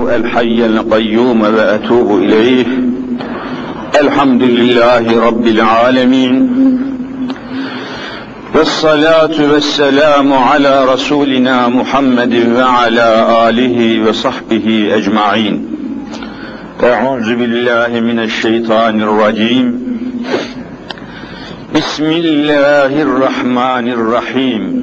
الحي القيوم وأتوب إليه. الحمد لله رب العالمين. والصلاة والسلام على رسولنا محمد وعلى آله وصحبه أجمعين. أعوذ بالله من الشيطان الرجيم. بسم الله الرحمن الرحيم.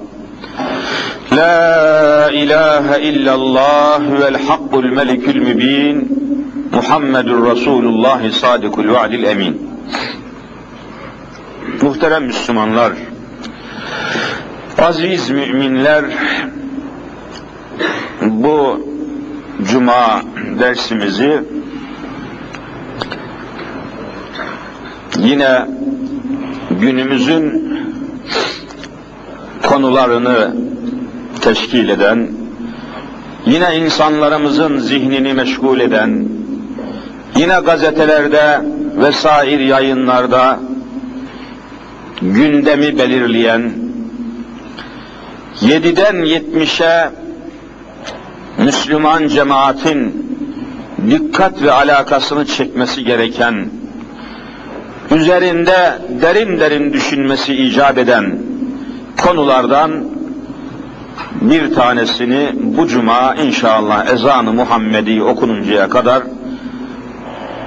لا إله إلا الله والحق الملك المبين محمد Resulullah Sadıkul Vaadil Emin. Muhterem Müslümanlar, aziz müminler, bu cuma dersimizi yine günümüzün konularını teşkil eden, yine insanlarımızın zihnini meşgul eden, yine gazetelerde vesair yayınlarda gündemi belirleyen, 7'den 70'e Müslüman cemaatin dikkat ve alakasını çekmesi gereken, üzerinde derin derin düşünmesi icap eden konulardan bir tanesini bu cuma inşallah ezanı Muhammedi okununcaya kadar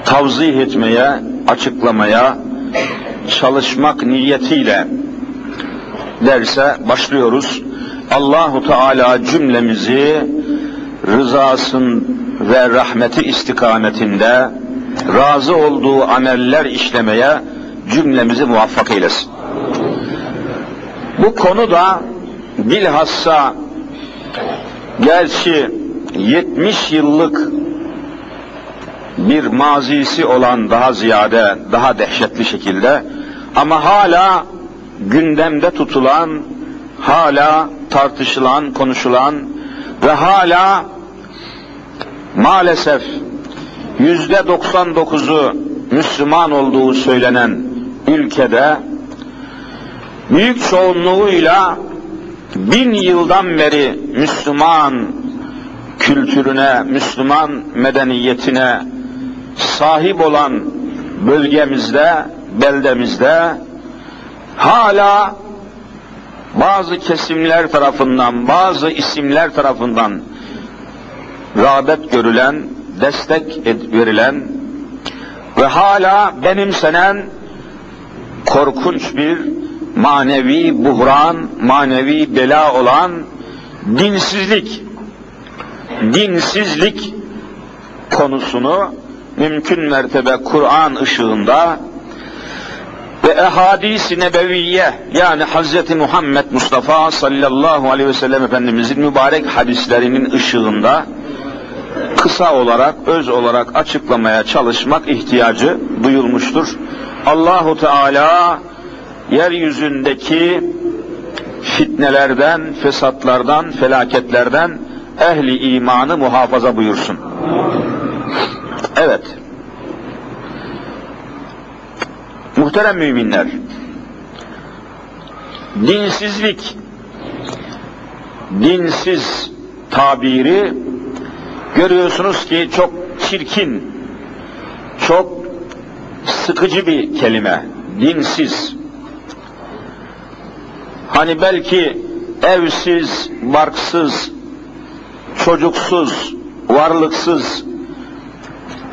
tavzih etmeye, açıklamaya çalışmak niyetiyle derse başlıyoruz. Allahu Teala cümlemizi rızasın ve rahmeti istikametinde razı olduğu ameller işlemeye cümlemizi muvaffak eylesin. Bu konu da bilhassa gerçi 70 yıllık bir mazisi olan daha ziyade, daha dehşetli şekilde ama hala gündemde tutulan, hala tartışılan, konuşulan ve hala maalesef yüzde 99'u Müslüman olduğu söylenen ülkede büyük çoğunluğuyla bin yıldan beri Müslüman kültürüne, Müslüman medeniyetine sahip olan bölgemizde, beldemizde hala bazı kesimler tarafından, bazı isimler tarafından rağbet görülen, destek verilen ve hala benimsenen korkunç bir manevi buhran, manevi bela olan dinsizlik, dinsizlik konusunu mümkün mertebe Kur'an ışığında ve ehadis-i nebeviye yani Hz. Muhammed Mustafa sallallahu aleyhi ve sellem Efendimizin mübarek hadislerinin ışığında kısa olarak, öz olarak açıklamaya çalışmak ihtiyacı duyulmuştur. Allahu Teala yeryüzündeki fitnelerden, fesatlardan, felaketlerden ehli imanı muhafaza buyursun. Evet. Muhterem müminler, dinsizlik, dinsiz tabiri görüyorsunuz ki çok çirkin, çok sıkıcı bir kelime. Dinsiz. Hani belki evsiz, barksız, çocuksuz, varlıksız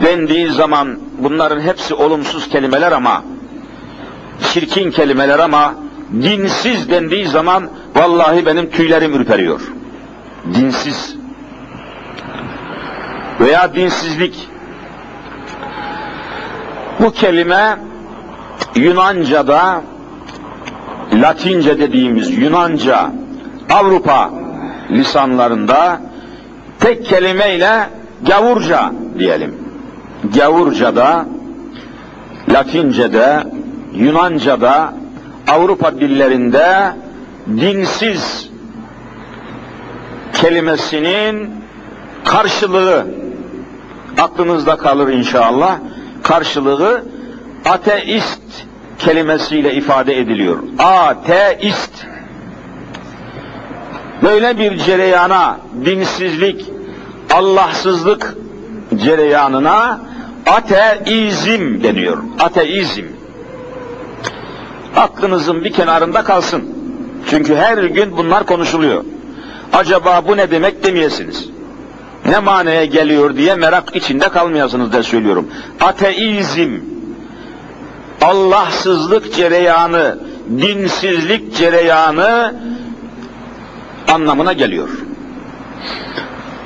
dendiği zaman bunların hepsi olumsuz kelimeler ama çirkin kelimeler ama dinsiz dendiği zaman vallahi benim tüylerim ürperiyor. Dinsiz veya dinsizlik bu kelime Yunanca'da Latince dediğimiz Yunanca Avrupa lisanlarında tek kelimeyle gavurca diyelim. Gavurca'da, Latince'de, Yunanca'da, Avrupa dillerinde dinsiz kelimesinin karşılığı aklınızda kalır inşallah. Karşılığı ateist kelimesiyle ifade ediliyor. Ateist. Böyle bir cereyana, dinsizlik, Allahsızlık cereyanına ateizm deniyor. Ateizm. Aklınızın bir kenarında kalsın. Çünkü her gün bunlar konuşuluyor. Acaba bu ne demek demeyesiniz. Ne manaya geliyor diye merak içinde kalmayasınız da söylüyorum. Ateizm, Allahsızlık cereyanı, dinsizlik cereyanı anlamına geliyor.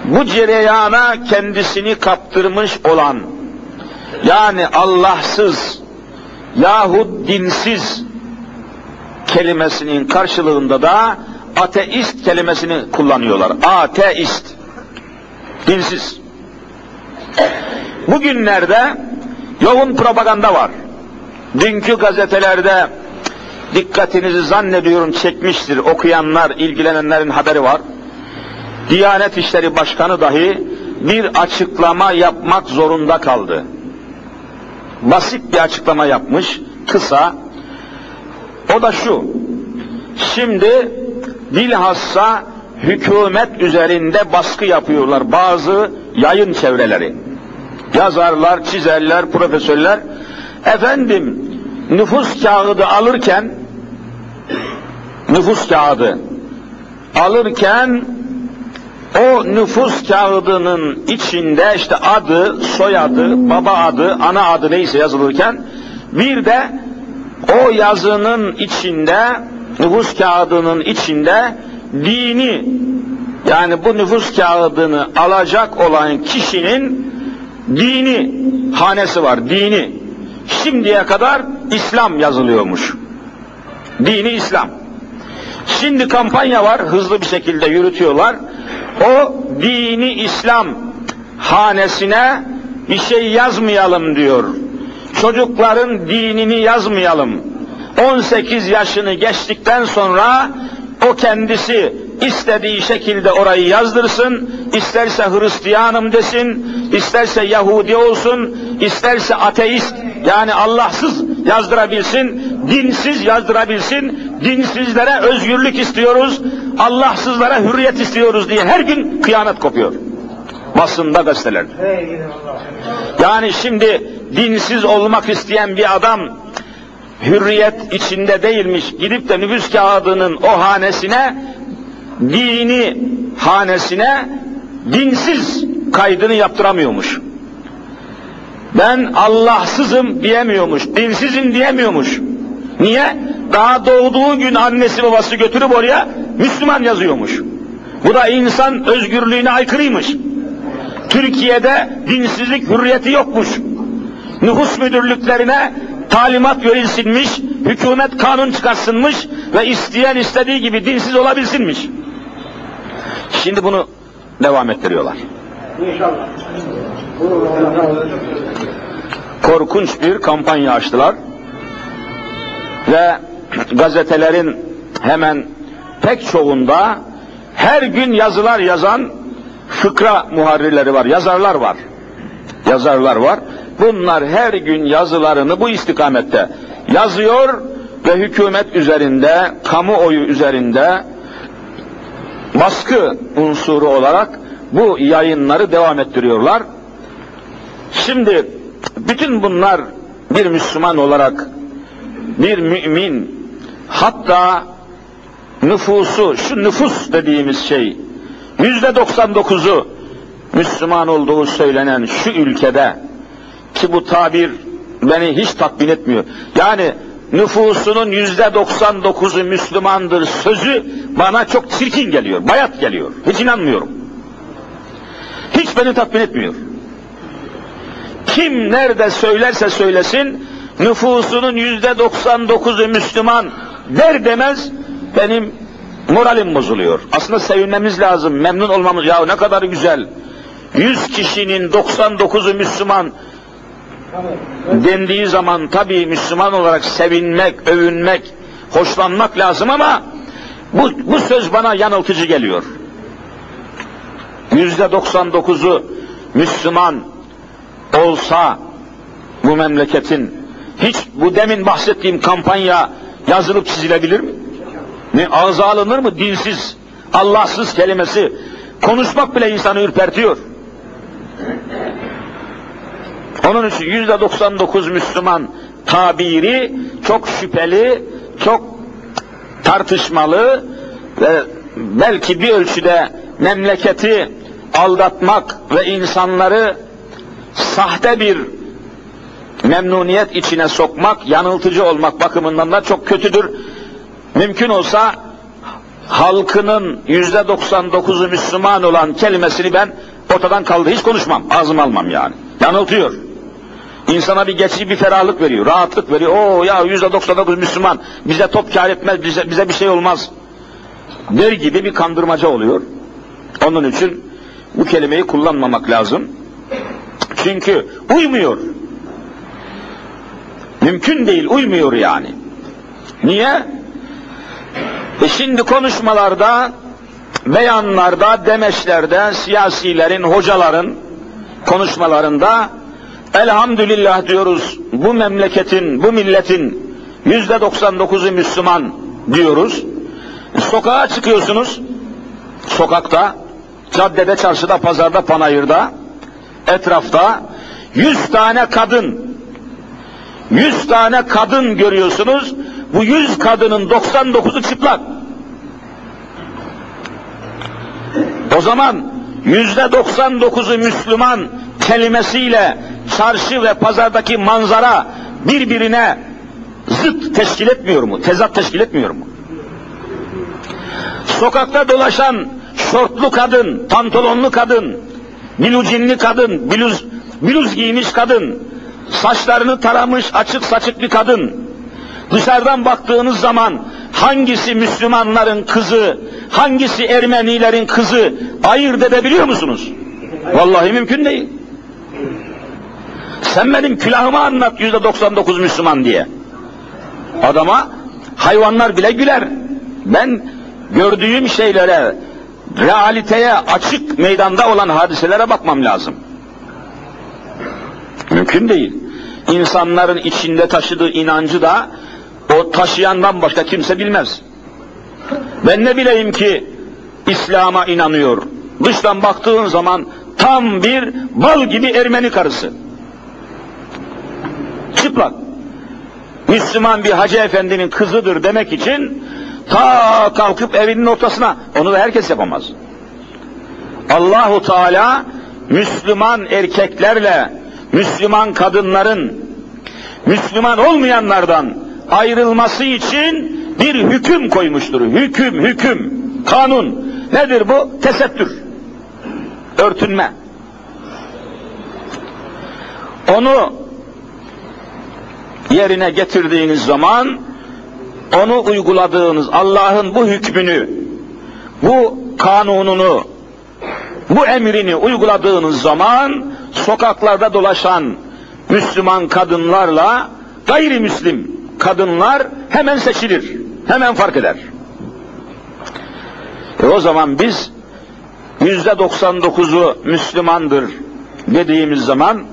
Bu cereyana kendisini kaptırmış olan, yani Allahsız yahut dinsiz kelimesinin karşılığında da ateist kelimesini kullanıyorlar. Ateist. Dinsiz. Bugünlerde yoğun propaganda var. Dünkü gazetelerde dikkatinizi zannediyorum çekmiştir. Okuyanlar, ilgilenenlerin haberi var. Diyanet İşleri Başkanı dahi bir açıklama yapmak zorunda kaldı. Basit bir açıklama yapmış, kısa. O da şu, şimdi bilhassa hükümet üzerinde baskı yapıyorlar bazı yayın çevreleri. Yazarlar, çizerler, profesörler. Efendim, nüfus kağıdı alırken nüfus kağıdı alırken o nüfus kağıdının içinde işte adı, soyadı, baba adı, ana adı neyse yazılırken bir de o yazının içinde nüfus kağıdının içinde dini yani bu nüfus kağıdını alacak olan kişinin dini hanesi var, dini. Şimdiye kadar İslam yazılıyormuş. Dini İslam. Şimdi kampanya var, hızlı bir şekilde yürütüyorlar. O dini İslam hanesine bir şey yazmayalım diyor. Çocukların dinini yazmayalım. 18 yaşını geçtikten sonra o kendisi istediği şekilde orayı yazdırsın, isterse Hristiyanım desin, isterse Yahudi olsun, isterse ateist yani Allahsız yazdırabilsin, dinsiz yazdırabilsin, dinsizlere özgürlük istiyoruz, Allahsızlara hürriyet istiyoruz diye her gün kıyamet kopuyor. Basında gazetelerde. Yani şimdi dinsiz olmak isteyen bir adam hürriyet içinde değilmiş, gidip de nüfus kağıdının o hanesine, dini hanesine dinsiz kaydını yaptıramıyormuş. Ben Allahsızım diyemiyormuş, dinsizim diyemiyormuş. Niye? Daha doğduğu gün annesi babası götürüp oraya Müslüman yazıyormuş. Bu da insan özgürlüğüne aykırıymış. Türkiye'de dinsizlik hürriyeti yokmuş. Nüfus müdürlüklerine talimat verilsinmiş, hükümet kanun çıkarsınmış ve isteyen istediği gibi dinsiz olabilsinmiş. Şimdi bunu devam ettiriyorlar. İnşallah. Korkunç bir kampanya açtılar ve gazetelerin hemen pek çoğunda her gün yazılar yazan fıkra muharrirleri var, yazarlar var. Yazarlar var. Bunlar her gün yazılarını bu istikamette yazıyor ve hükümet üzerinde, kamuoyu üzerinde baskı unsuru olarak bu yayınları devam ettiriyorlar. Şimdi bütün bunlar bir Müslüman olarak bir mümin hatta nüfusu, şu nüfus dediğimiz şey yüzde 99'u Müslüman olduğu söylenen şu ülkede ki bu tabir beni hiç tatmin etmiyor. Yani nüfusunun yüzde 99'u Müslümandır sözü bana çok çirkin geliyor, bayat geliyor. Hiç inanmıyorum. Hiç beni tatmin etmiyor. Kim nerede söylerse söylesin, nüfusunun yüzde 99'u Müslüman der demez benim moralim bozuluyor. Aslında sevinmemiz lazım, memnun olmamız. Ya ne kadar güzel. 100 kişinin 99'u Müslüman dendiği zaman tabii Müslüman olarak sevinmek, övünmek, hoşlanmak lazım ama bu, bu söz bana yanıltıcı geliyor. Yüzde 99'u Müslüman olsa bu memleketin hiç bu demin bahsettiğim kampanya yazılıp çizilebilir mi? Ne ağza alınır mı dinsiz, Allahsız kelimesi? Konuşmak bile insanı ürpertiyor. Onun için yüzde 99 Müslüman tabiri çok şüpheli, çok tartışmalı ve belki bir ölçüde memleketi aldatmak ve insanları sahte bir memnuniyet içine sokmak, yanıltıcı olmak bakımından da çok kötüdür. Mümkün olsa halkının yüzde 99'u Müslüman olan kelimesini ben ortadan kaldı hiç konuşmam, ağzıma almam yani. Yanıltıyor. İnsana bir geçici bir ferahlık veriyor, rahatlık veriyor. Oo ya yüzde 99 Müslüman, bize top kar etmez, bize, bize bir şey olmaz. Der gibi bir kandırmaca oluyor. Onun için bu kelimeyi kullanmamak lazım. Çünkü uymuyor. Mümkün değil, uymuyor yani. Niye? E şimdi konuşmalarda, beyanlarda, demeçlerde, siyasilerin, hocaların konuşmalarında elhamdülillah diyoruz bu memleketin, bu milletin yüzde 99'u Müslüman diyoruz. Sokağa çıkıyorsunuz, sokakta, caddede, çarşıda, pazarda, panayırda, etrafta yüz tane kadın, yüz tane kadın görüyorsunuz, bu yüz kadının 99'u çıplak. O zaman yüzde 99'u Müslüman kelimesiyle çarşı ve pazardaki manzara birbirine zıt teşkil etmiyor mu? Tezat teşkil etmiyor mu? Sokakta dolaşan şortlu kadın, pantolonlu kadın, bilucinli kadın, biluz, biluz giymiş kadın, saçlarını taramış açık saçık bir kadın, dışarıdan baktığınız zaman hangisi Müslümanların kızı, hangisi Ermenilerin kızı ayırt edebiliyor musunuz? Vallahi mümkün değil. Sen benim külahımı anlat yüzde 99 Müslüman diye. Adama hayvanlar bile güler. Ben gördüğüm şeylere, realiteye açık meydanda olan hadiselere bakmam lazım. Mümkün değil. İnsanların içinde taşıdığı inancı da o taşıyandan başka kimse bilmez. Ben ne bileyim ki İslam'a inanıyor. Dıştan baktığın zaman tam bir bal gibi Ermeni karısı. Çıplak. Müslüman bir hacı efendinin kızıdır demek için ta kalkıp evinin ortasına onu da herkes yapamaz. Allahu Teala Müslüman erkeklerle Müslüman kadınların Müslüman olmayanlardan ayrılması için bir hüküm koymuştur. Hüküm, hüküm, kanun. Nedir bu? Tesettür. Örtünme. Onu yerine getirdiğiniz zaman onu uyguladığınız Allah'ın bu hükmünü, bu kanununu, bu emrini uyguladığınız zaman sokaklarda dolaşan Müslüman kadınlarla gayrimüslim kadınlar hemen seçilir, hemen fark eder. E o zaman biz yüzde 99'u Müslümandır dediğimiz zaman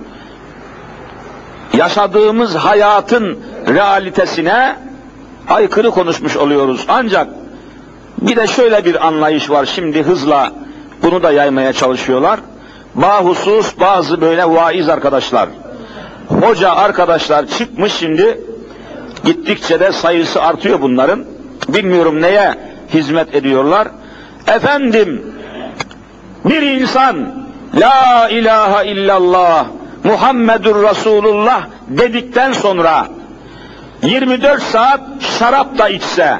yaşadığımız hayatın realitesine aykırı konuşmuş oluyoruz. Ancak bir de şöyle bir anlayış var şimdi hızla bunu da yaymaya çalışıyorlar. Bahusus bazı böyle vaiz arkadaşlar, hoca arkadaşlar çıkmış şimdi gittikçe de sayısı artıyor bunların. Bilmiyorum neye hizmet ediyorlar. Efendim bir insan La ilahe illallah Muhammedur Resulullah dedikten sonra 24 saat şarap da içse,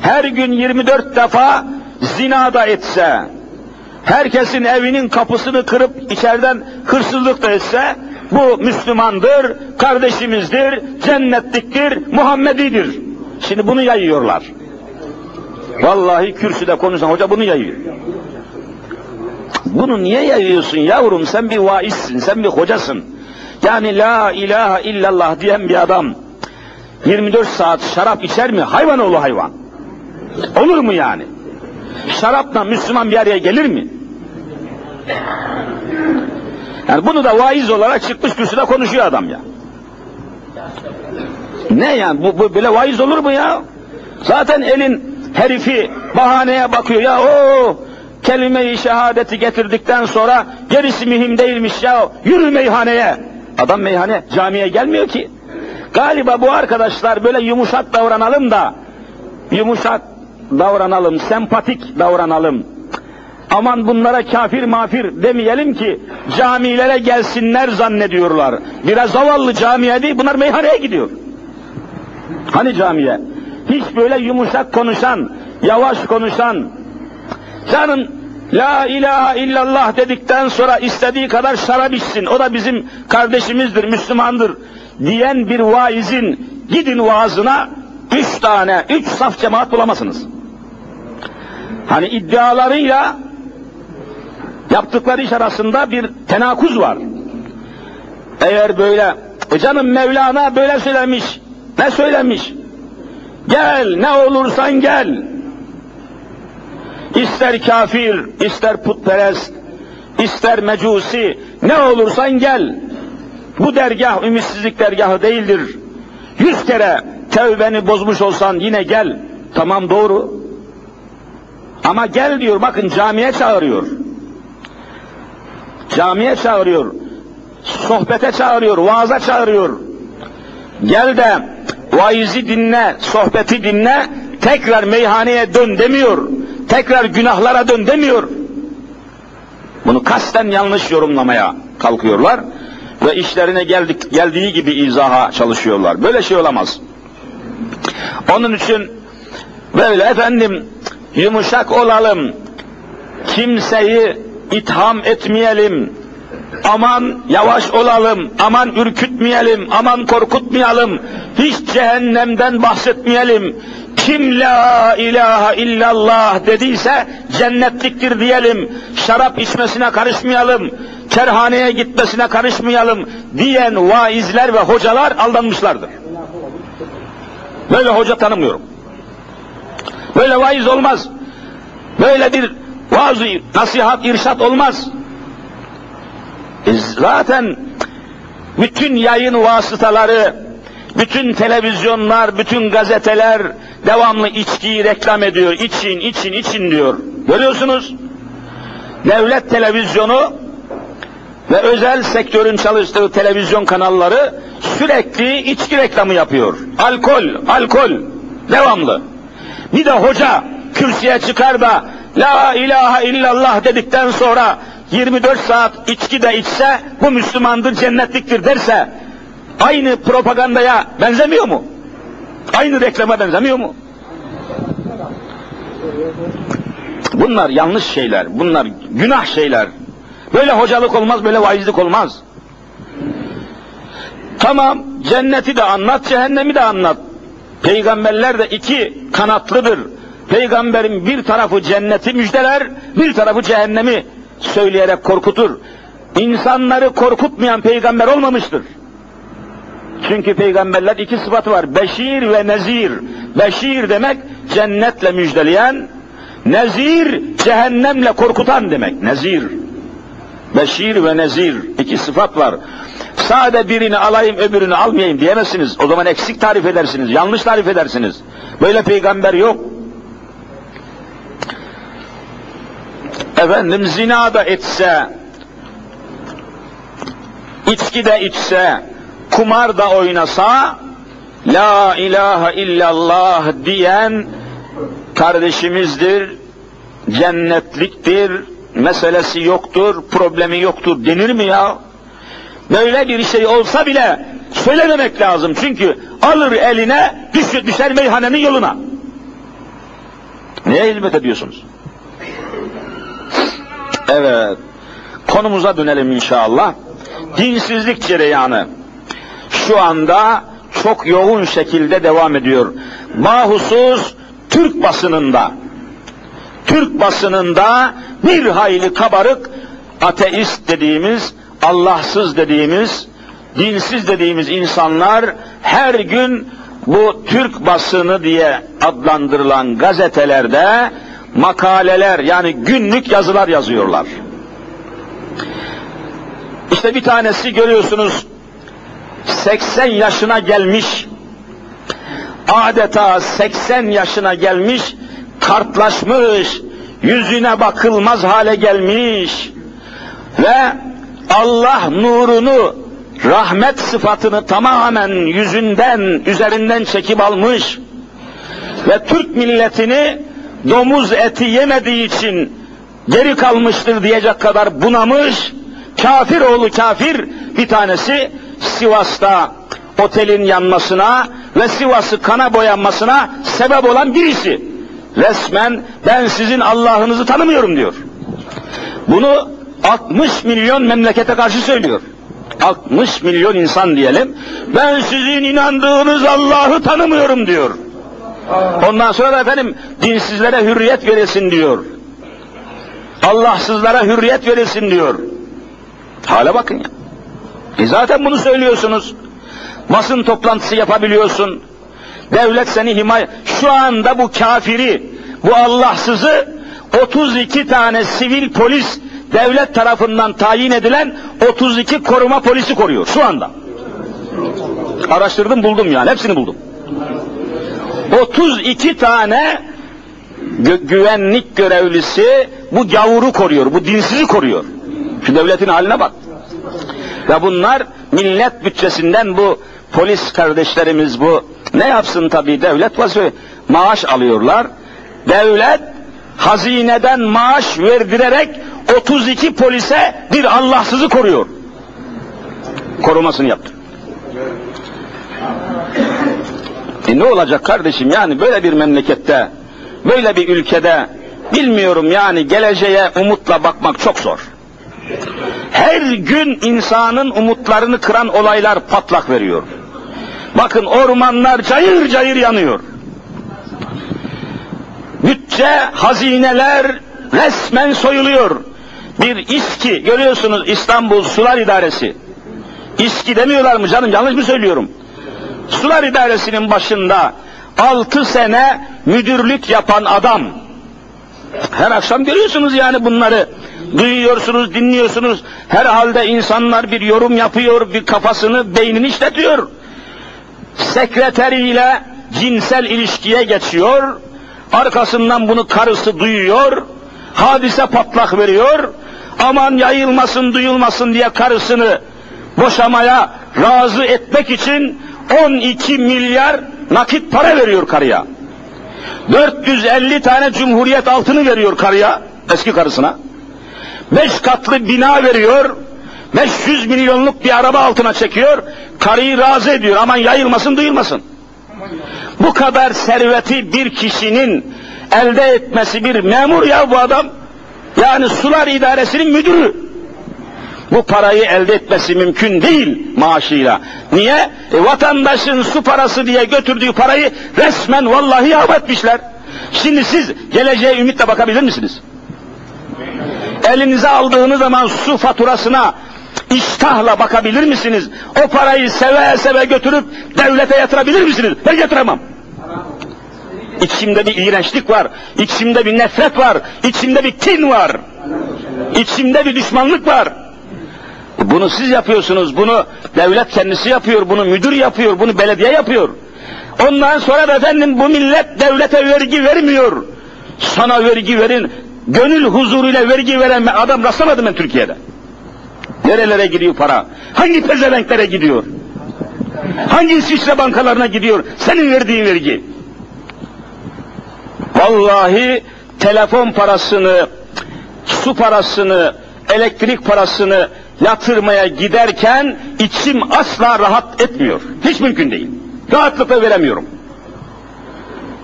her gün 24 defa zina da etse, herkesin evinin kapısını kırıp içeriden hırsızlık da etse, bu Müslümandır, kardeşimizdir, cennetliktir, Muhammedidir. Şimdi bunu yayıyorlar. Vallahi kürsüde konuşan hoca bunu yayıyor. Bunu niye yayıyorsun yavrum? Sen bir vaizsin, sen bir hocasın. Yani la ilahe illallah diyen bir adam 24 saat şarap içer mi? Hayvan oğlu hayvan. Olur mu yani? Şarapla Müslüman bir araya gelir mi? Yani bunu da vaiz olarak çıkmış kürsüde konuşuyor adam ya. Ne yani bu, bu böyle vaiz olur mu ya? Zaten elin herifi bahaneye bakıyor ya o kelime-i şehadeti getirdikten sonra gerisi mühim değilmiş ya yürü meyhaneye. Adam meyhane camiye gelmiyor ki. Galiba bu arkadaşlar böyle yumuşak davranalım da yumuşak davranalım, sempatik davranalım. Aman bunlara kafir mafir demeyelim ki camilere gelsinler zannediyorlar. Biraz zavallı camiye değil bunlar meyhaneye gidiyor. Hani camiye? Hiç böyle yumuşak konuşan, yavaş konuşan, canım La ilahe illallah dedikten sonra istediği kadar şarap içsin, o da bizim kardeşimizdir, Müslümandır diyen bir vaizin gidin vaazına üç tane, üç saf cemaat bulamazsınız. Hani iddialarıyla yaptıkları iş arasında bir tenakuz var. Eğer böyle, e canım Mevlana böyle söylemiş, ne söylemiş? Gel, ne olursan gel. İster kafir, ister putperest, ister mecusi, ne olursan gel. Bu dergah ümitsizlik dergahı değildir. Yüz kere tevbeni bozmuş olsan yine gel. Tamam doğru. Ama gel diyor bakın camiye çağırıyor. Camiye çağırıyor. Sohbete çağırıyor, vaaza çağırıyor. Gel de vaizi dinle, sohbeti dinle, tekrar meyhaneye dön demiyor. Tekrar günahlara dön demiyor. Bunu kasten yanlış yorumlamaya kalkıyorlar ve işlerine geldik, geldiği gibi izaha çalışıyorlar. Böyle şey olamaz. Onun için böyle efendim yumuşak olalım, kimseyi itham etmeyelim, aman yavaş olalım, aman ürkütmeyelim, aman korkutmayalım, hiç cehennemden bahsetmeyelim. Kim la ilahe illallah dediyse cennetliktir diyelim, şarap içmesine karışmayalım, kerhaneye gitmesine karışmayalım diyen vaizler ve hocalar aldanmışlardır. Böyle hoca tanımıyorum. Böyle vaiz olmaz. Böyle bir vaaz nasihat, irşat olmaz. Zaten bütün yayın vasıtaları, bütün televizyonlar, bütün gazeteler devamlı içkiyi reklam ediyor. İçin, için, için diyor. Görüyorsunuz. Devlet televizyonu ve özel sektörün çalıştığı televizyon kanalları sürekli içki reklamı yapıyor. Alkol, alkol, devamlı. Bir de hoca kürsüye çıkar da La ilahe illallah dedikten sonra 24 saat içki de içse bu Müslümandır, cennetliktir derse aynı propagandaya benzemiyor mu? Aynı reklama benzemiyor mu? Bunlar yanlış şeyler, bunlar günah şeyler. Böyle hocalık olmaz, böyle vaizlik olmaz. Tamam, cenneti de anlat, cehennemi de anlat. Peygamberler de iki kanatlıdır. Peygamberin bir tarafı cenneti müjdeler, bir tarafı cehennemi söyleyerek korkutur. İnsanları korkutmayan peygamber olmamıştır. Çünkü peygamberler iki sıfatı var. Beşir ve nezir. Beşir demek cennetle müjdeleyen, nezir cehennemle korkutan demek. Nezir. Beşir ve nezir. iki sıfat var. Sade birini alayım öbürünü almayayım diyemezsiniz. O zaman eksik tarif edersiniz, yanlış tarif edersiniz. Böyle peygamber yok. Efendim zina da etse, içki de içse, kumar da oynasa, La ilahe illallah diyen kardeşimizdir, cennetliktir, meselesi yoktur, problemi yoktur denir mi ya? Böyle bir şey olsa bile söylememek lazım. Çünkü alır eline, düşer, düşer meyhanenin yoluna. Neye hizmet ediyorsunuz? Evet, konumuza dönelim inşallah. Dinsizlik cereyanı şu anda çok yoğun şekilde devam ediyor. Mahusus Türk basınında, Türk basınında bir hayli kabarık ateist dediğimiz, Allahsız dediğimiz, dinsiz dediğimiz insanlar her gün bu Türk basını diye adlandırılan gazetelerde makaleler yani günlük yazılar yazıyorlar. İşte bir tanesi görüyorsunuz 80 yaşına gelmiş adeta 80 yaşına gelmiş kartlaşmış yüzüne bakılmaz hale gelmiş ve Allah nurunu rahmet sıfatını tamamen yüzünden üzerinden çekip almış ve Türk milletini domuz eti yemediği için geri kalmıştır diyecek kadar bunamış kafir oğlu kafir bir tanesi Sivas'ta otelin yanmasına ve Sivas'ı kana boyanmasına sebep olan birisi. Resmen ben sizin Allah'ınızı tanımıyorum diyor. Bunu 60 milyon memlekete karşı söylüyor. 60 milyon insan diyelim. Ben sizin inandığınız Allah'ı tanımıyorum diyor. Ondan sonra da efendim dinsizlere hürriyet verilsin diyor. Allahsızlara hürriyet verilsin diyor. Hale bakın ya. E zaten bunu söylüyorsunuz. Basın toplantısı yapabiliyorsun. Devlet seni himaye... Şu anda bu kafiri, bu Allahsızı 32 tane sivil polis devlet tarafından tayin edilen 32 koruma polisi koruyor şu anda. Araştırdım buldum yani hepsini buldum. 32 tane gü güvenlik görevlisi bu gavuru koruyor, bu dinsizi koruyor. Şu devletin haline bak. Ve bunlar millet bütçesinden bu polis kardeşlerimiz bu ne yapsın tabii devlet vazife maaş alıyorlar. Devlet hazineden maaş verdirerek 32 polise bir Allahsızı koruyor. Korumasını yaptı. E ne olacak kardeşim yani böyle bir memlekette, böyle bir ülkede bilmiyorum yani geleceğe umutla bakmak çok zor. Her gün insanın umutlarını kıran olaylar patlak veriyor. Bakın ormanlar cayır cayır yanıyor. Bütçe, hazineler resmen soyuluyor. Bir İSKİ, görüyorsunuz İstanbul Sular İdaresi. İSKİ demiyorlar mı canım, yanlış mı söylüyorum? Sular İdaresi'nin başında altı sene müdürlük yapan adam. Her akşam görüyorsunuz yani bunları. Duyuyorsunuz, dinliyorsunuz. Herhalde insanlar bir yorum yapıyor, bir kafasını, beynini işletiyor. Sekreteriyle cinsel ilişkiye geçiyor. Arkasından bunu karısı duyuyor. Hadise patlak veriyor. Aman yayılmasın, duyulmasın diye karısını boşamaya razı etmek için 12 milyar nakit para veriyor karıya. 450 tane cumhuriyet altını veriyor karıya, eski karısına. 5 katlı bina veriyor, 500 milyonluk bir araba altına çekiyor, karıyı razı ediyor, aman yayılmasın duyulmasın. Bu kadar serveti bir kişinin elde etmesi bir memur ya bu adam. Yani sular idaresinin müdürü. Bu parayı elde etmesi mümkün değil maaşıyla. Niye? E, vatandaşın su parası diye götürdüğü parayı resmen vallahi yağma etmişler. Şimdi siz geleceğe ümitle bakabilir misiniz? Elinize aldığınız zaman su faturasına iştahla bakabilir misiniz? O parayı seve seve götürüp devlete yatırabilir misiniz? Ben yatıramam. İçimde bir iğrençlik var, içimde bir nefret var, içimde bir kin var, içimde bir düşmanlık var. Bunu siz yapıyorsunuz, bunu devlet kendisi yapıyor, bunu müdür yapıyor, bunu belediye yapıyor. Ondan sonra da efendim bu millet devlete vergi vermiyor. Sana vergi verin, gönül huzuruyla vergi veren adam rastlamadım ben Türkiye'de. Nerelere gidiyor para? Hangi pezevenklere gidiyor? Hangi İsviçre bankalarına gidiyor? Senin verdiğin vergi. Vallahi telefon parasını, su parasını, elektrik parasını yatırmaya giderken içim asla rahat etmiyor. Hiç mümkün değil. Rahatlıkla veremiyorum.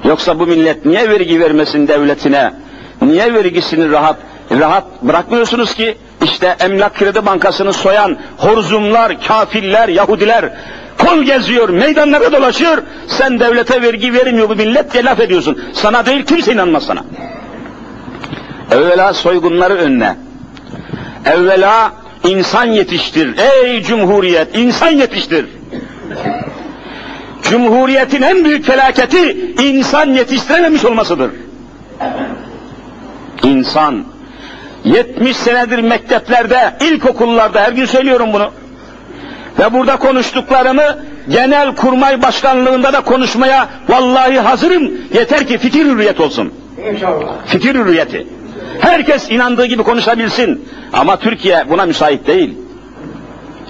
Yoksa bu millet niye vergi vermesin devletine? Niye vergisini rahat rahat bırakmıyorsunuz ki? İşte Emlak Kredi Bankası'nı soyan horzumlar, kafirler, Yahudiler kol geziyor, meydanlara dolaşıyor. Sen devlete vergi vermiyor bu millet diye laf ediyorsun. Sana değil kimse inanmaz sana. Evvela soygunları önüne. Evvela insan yetiştir. Ey Cumhuriyet insan yetiştir. Cumhuriyetin en büyük felaketi insan yetiştirememiş olmasıdır. İnsan 70 senedir mekteplerde, ilkokullarda her gün söylüyorum bunu. Ve burada konuştuklarımı genel kurmay başkanlığında da konuşmaya vallahi hazırım. Yeter ki fikir hürriyet olsun. İnşallah. Fikir hürriyeti. Herkes inandığı gibi konuşabilsin. Ama Türkiye buna müsait değil.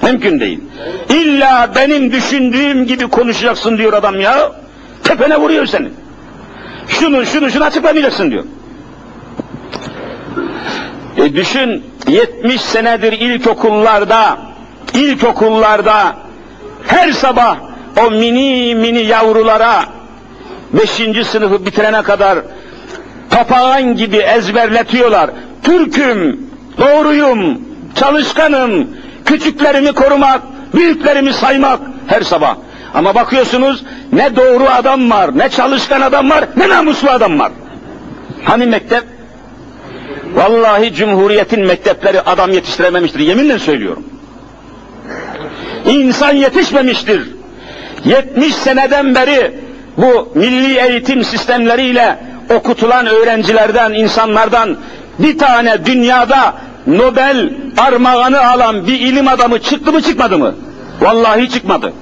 Mümkün değil. İlla benim düşündüğüm gibi konuşacaksın diyor adam ya. Tepene vuruyor seni. Şunu şunu şunu açıklamayacaksın diyor. E düşün 70 senedir ilkokullarda ilkokullarda her sabah o mini mini yavrulara 5. sınıfı bitirene kadar papağan gibi ezberletiyorlar. Türk'üm, doğruyum, çalışkanım, küçüklerimi korumak, büyüklerimi saymak her sabah. Ama bakıyorsunuz ne doğru adam var, ne çalışkan adam var, ne namuslu adam var. Hani mektep? Vallahi Cumhuriyet'in mektepleri adam yetiştirememiştir. Yeminle söylüyorum. İnsan yetişmemiştir. 70 seneden beri bu milli eğitim sistemleriyle okutulan öğrencilerden, insanlardan bir tane dünyada Nobel armağanı alan bir ilim adamı çıktı mı çıkmadı mı? Vallahi çıkmadı.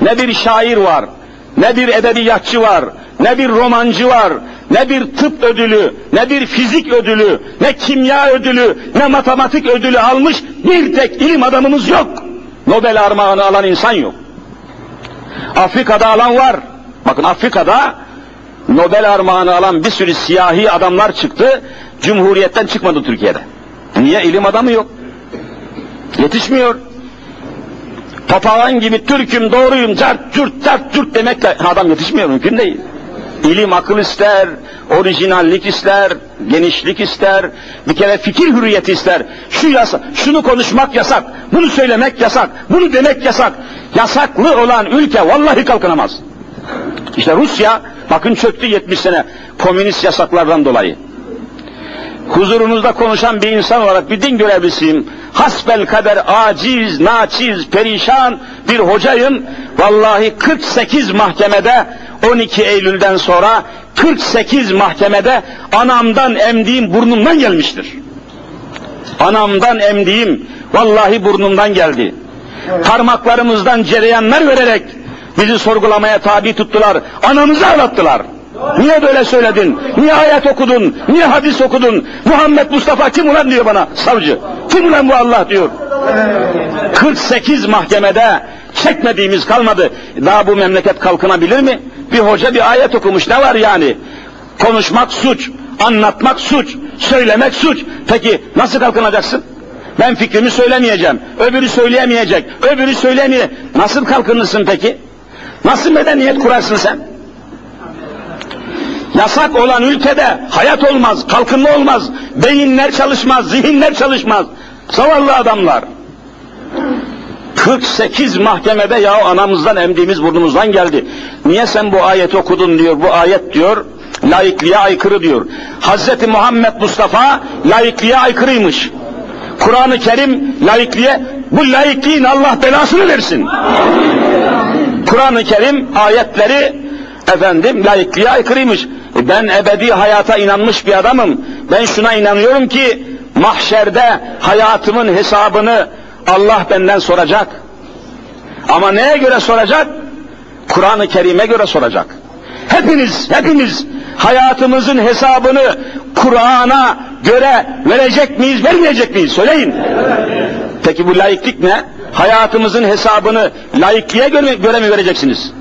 Ne bir şair var, ne bir edebiyatçı var, ne bir romancı var, ne bir tıp ödülü, ne bir fizik ödülü, ne kimya ödülü, ne matematik ödülü almış bir tek ilim adamımız yok. Nobel armağanı alan insan yok. Afrika'da alan var. Bakın Afrika'da Nobel armağanı alan bir sürü siyahi adamlar çıktı. Cumhuriyetten çıkmadı Türkiye'de. Niye? ilim adamı yok. Yetişmiyor. Papağan gibi Türk'üm, doğruyum, cart, cürt, cart, cürt demekle adam yetişmiyor. Mümkün değil. İlim akıl ister, orijinallik ister, genişlik ister, bir kere fikir hürriyeti ister. Şu yasa, şunu konuşmak yasak, bunu söylemek yasak, bunu demek yasak. Yasaklı olan ülke vallahi kalkınamaz. İşte Rusya, bakın çöktü 70 sene komünist yasaklardan dolayı. Huzurunuzda konuşan bir insan olarak bir din görevlisiyim. Hasbel kader aciz, naçiz, perişan bir hocayım. Vallahi 48 mahkemede 12 Eylül'den sonra 48 mahkemede anamdan emdiğim burnumdan gelmiştir. Anamdan emdiğim vallahi burnumdan geldi. Parmaklarımızdan cereyanlar vererek bizi sorgulamaya tabi tuttular. Anamızı ağlattılar. Niye böyle söyledin? Niye ayet okudun? Niye hadis okudun? Muhammed Mustafa kim ulan diyor bana savcı. Kim ulan bu Allah diyor. 48 mahkemede çekmediğimiz kalmadı. Daha bu memleket kalkınabilir mi? Bir hoca bir ayet okumuş ne var yani? Konuşmak suç, anlatmak suç, söylemek suç. Peki nasıl kalkınacaksın? Ben fikrimi söylemeyeceğim. Öbürü söyleyemeyecek. Öbürü söyleyemeyecek. Nasıl kalkınırsın peki? Nasıl medeniyet kurarsın sen? Yasak olan ülkede hayat olmaz, kalkınma olmaz, beyinler çalışmaz, zihinler çalışmaz. Zavallı adamlar. 48 mahkemede ya anamızdan emdiğimiz burnumuzdan geldi. Niye sen bu ayeti okudun diyor, bu ayet diyor, laikliğe aykırı diyor. Hazreti Muhammed Mustafa laikliğe aykırıymış. Kur'an-ı Kerim laikliğe, bu laikliğin Allah belasını versin. Kur'an-ı Kerim ayetleri efendim laikliğe aykırıymış. E ben ebedi hayata inanmış bir adamım. Ben şuna inanıyorum ki mahşerde hayatımın hesabını Allah benden soracak. Ama neye göre soracak? Kur'an-ı Kerim'e göre soracak. Hepiniz, hepimiz hayatımızın hesabını Kur'an'a göre verecek miyiz, vermeyecek miyiz? Söyleyin. Peki bu laiklik ne? Hayatımızın hesabını laikliğe göre, göre mi vereceksiniz?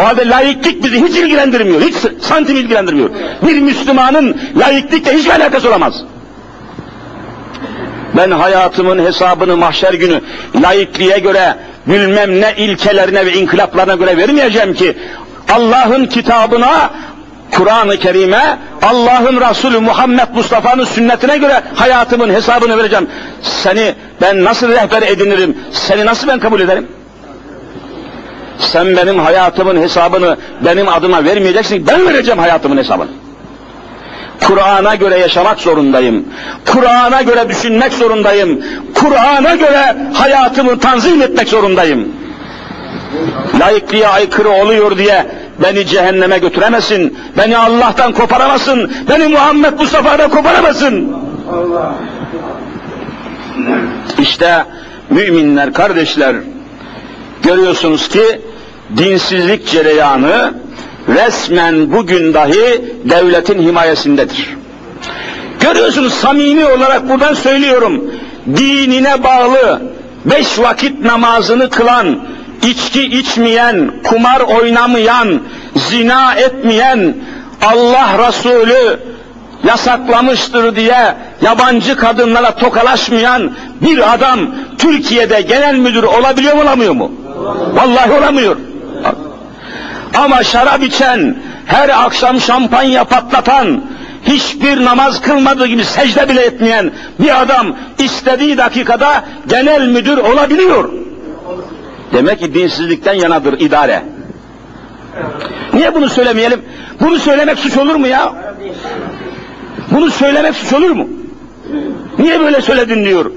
O halde laiklik bizi hiç ilgilendirmiyor, hiç santim ilgilendirmiyor. Bir Müslümanın laiklikle hiç alakası olamaz. Ben hayatımın hesabını mahşer günü laikliğe göre bilmem ne ilkelerine ve inkılaplarına göre vermeyeceğim ki Allah'ın kitabına Kur'an-ı Kerim'e, Allah'ın Resulü Muhammed Mustafa'nın sünnetine göre hayatımın hesabını vereceğim. Seni ben nasıl rehber edinirim, seni nasıl ben kabul ederim? Sen benim hayatımın hesabını benim adıma vermeyeceksin, ben vereceğim hayatımın hesabını. Kur'an'a göre yaşamak zorundayım. Kur'an'a göre düşünmek zorundayım. Kur'an'a göre hayatımı tanzim etmek zorundayım. Laikliğe aykırı oluyor diye beni cehenneme götüremesin. Beni Allah'tan koparamasın. Beni Muhammed Mustafa'dan koparamasın. İşte müminler, kardeşler, görüyorsunuz ki dinsizlik cereyanı resmen bugün dahi devletin himayesindedir. Görüyorsunuz samimi olarak buradan söylüyorum. Dinine bağlı beş vakit namazını kılan, içki içmeyen, kumar oynamayan, zina etmeyen, Allah Resulü yasaklamıştır diye yabancı kadınlara tokalaşmayan bir adam Türkiye'de genel müdür olabiliyor mu olamıyor mu? Vallahi olamıyor. Ama şarap içen, her akşam şampanya patlatan, hiçbir namaz kılmadığı gibi secde bile etmeyen bir adam istediği dakikada genel müdür olabiliyor. Demek ki dinsizlikten yanadır idare. Niye bunu söylemeyelim? Bunu söylemek suç olur mu ya? Bunu söylemek suç olur mu? Niye böyle söyledin diyor.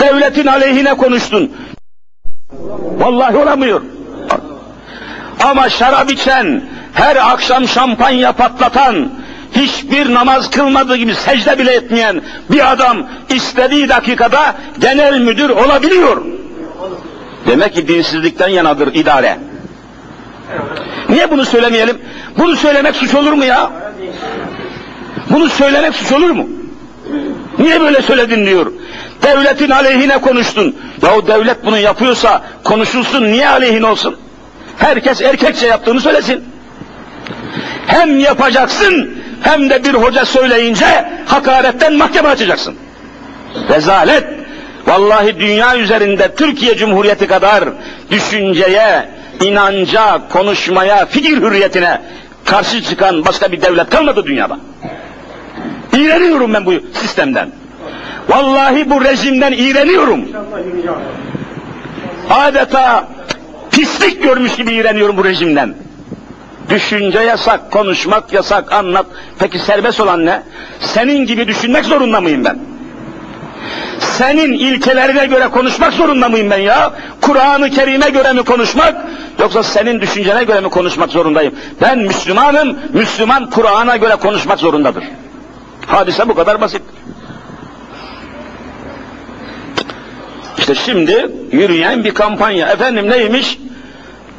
Devletin aleyhine konuştun. Vallahi olamıyor. Ama şarap içen, her akşam şampanya patlatan, hiçbir namaz kılmadığı gibi secde bile etmeyen bir adam istediği dakikada genel müdür olabiliyor. Demek ki dinsizlikten yanadır idare. Niye bunu söylemeyelim? Bunu söylemek suç olur mu ya? Bunu söylemek suç olur mu? Niye böyle söyledin diyor. Devletin aleyhine konuştun. Yahu devlet bunu yapıyorsa konuşulsun niye aleyhin olsun? Herkes erkekçe yaptığını söylesin. Hem yapacaksın hem de bir hoca söyleyince hakaretten mahkeme açacaksın. Rezalet. Vallahi dünya üzerinde Türkiye Cumhuriyeti kadar düşünceye, inanca, konuşmaya, fikir hürriyetine karşı çıkan başka bir devlet kalmadı dünyada. İğreniyorum ben bu sistemden. Vallahi bu rejimden iğreniyorum. Adeta pislik görmüş gibi iğreniyorum bu rejimden. Düşünce yasak, konuşmak yasak, anlat. Peki serbest olan ne? Senin gibi düşünmek zorunda mıyım ben? Senin ilkelerine göre konuşmak zorunda mıyım ben ya? Kur'an-ı Kerim'e göre mi konuşmak, yoksa senin düşüncene göre mi konuşmak zorundayım? Ben Müslümanım, Müslüman Kur'an'a göre konuşmak zorundadır. Hadise bu kadar basit. İşte şimdi yürüyen bir kampanya. Efendim neymiş?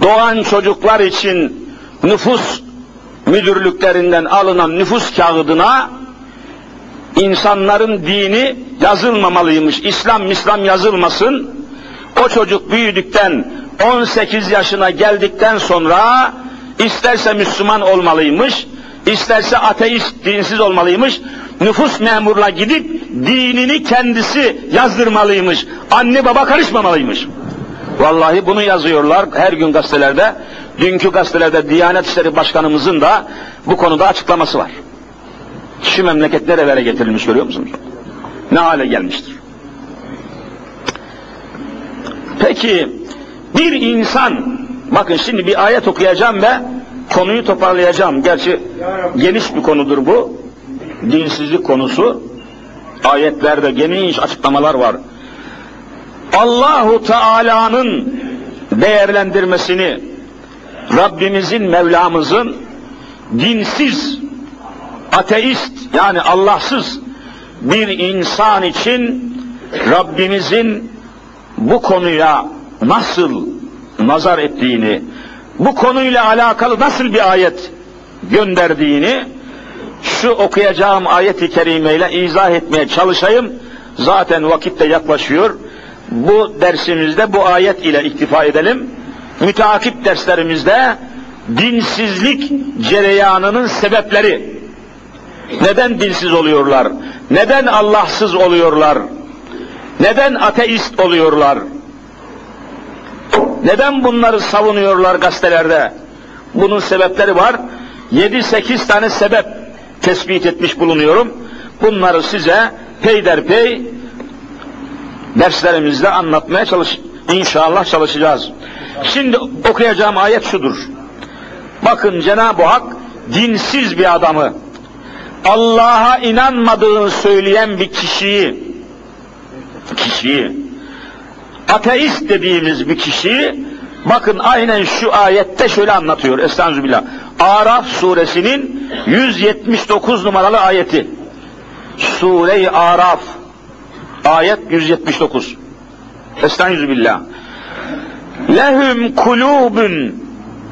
Doğan çocuklar için nüfus müdürlüklerinden alınan nüfus kağıdına insanların dini yazılmamalıymış. İslam İslam yazılmasın. O çocuk büyüdükten 18 yaşına geldikten sonra isterse Müslüman olmalıymış, isterse ateist, dinsiz olmalıymış. Nüfus memurla gidip dinini kendisi yazdırmalıymış. Anne baba karışmamalıymış. Vallahi bunu yazıyorlar her gün gazetelerde. Dünkü gazetelerde Diyanet İşleri Başkanımızın da bu konuda açıklaması var. Şu memleket nerelere getirilmiş görüyor musunuz? Ne hale gelmiştir. Peki bir insan, bakın şimdi bir ayet okuyacağım ve konuyu toparlayacağım. Gerçi geniş bir konudur bu. Dinsizlik konusu. Ayetlerde geniş açıklamalar var. Allahu Teala'nın değerlendirmesini Rabbimizin, Mevlamızın dinsiz, ateist yani Allahsız bir insan için Rabbimizin bu konuya nasıl nazar ettiğini, bu konuyla alakalı nasıl bir ayet gönderdiğini şu okuyacağım ayeti kerimeyle izah etmeye çalışayım. Zaten vakit de yaklaşıyor. Bu dersimizde bu ayet ile iktifa edelim. Müteakip derslerimizde dinsizlik cereyanının sebepleri. Neden dinsiz oluyorlar? Neden Allahsız oluyorlar? Neden ateist oluyorlar? Neden bunları savunuyorlar gazetelerde? Bunun sebepleri var. 7-8 tane sebep tespit etmiş bulunuyorum. Bunları size peyderpey derslerimizde anlatmaya çalış inşallah çalışacağız. Şimdi okuyacağım ayet şudur. Bakın Cenab-ı Hak dinsiz bir adamı Allah'a inanmadığını söyleyen bir kişiyi, kişiyi, ateist dediğimiz bir kişiyi, bakın aynen şu ayette şöyle anlatıyor. Estağfirullah. Araf suresinin 179 numaralı ayeti. Sure-i Araf, ayet 179. Estağfirullah. Lehum kulubun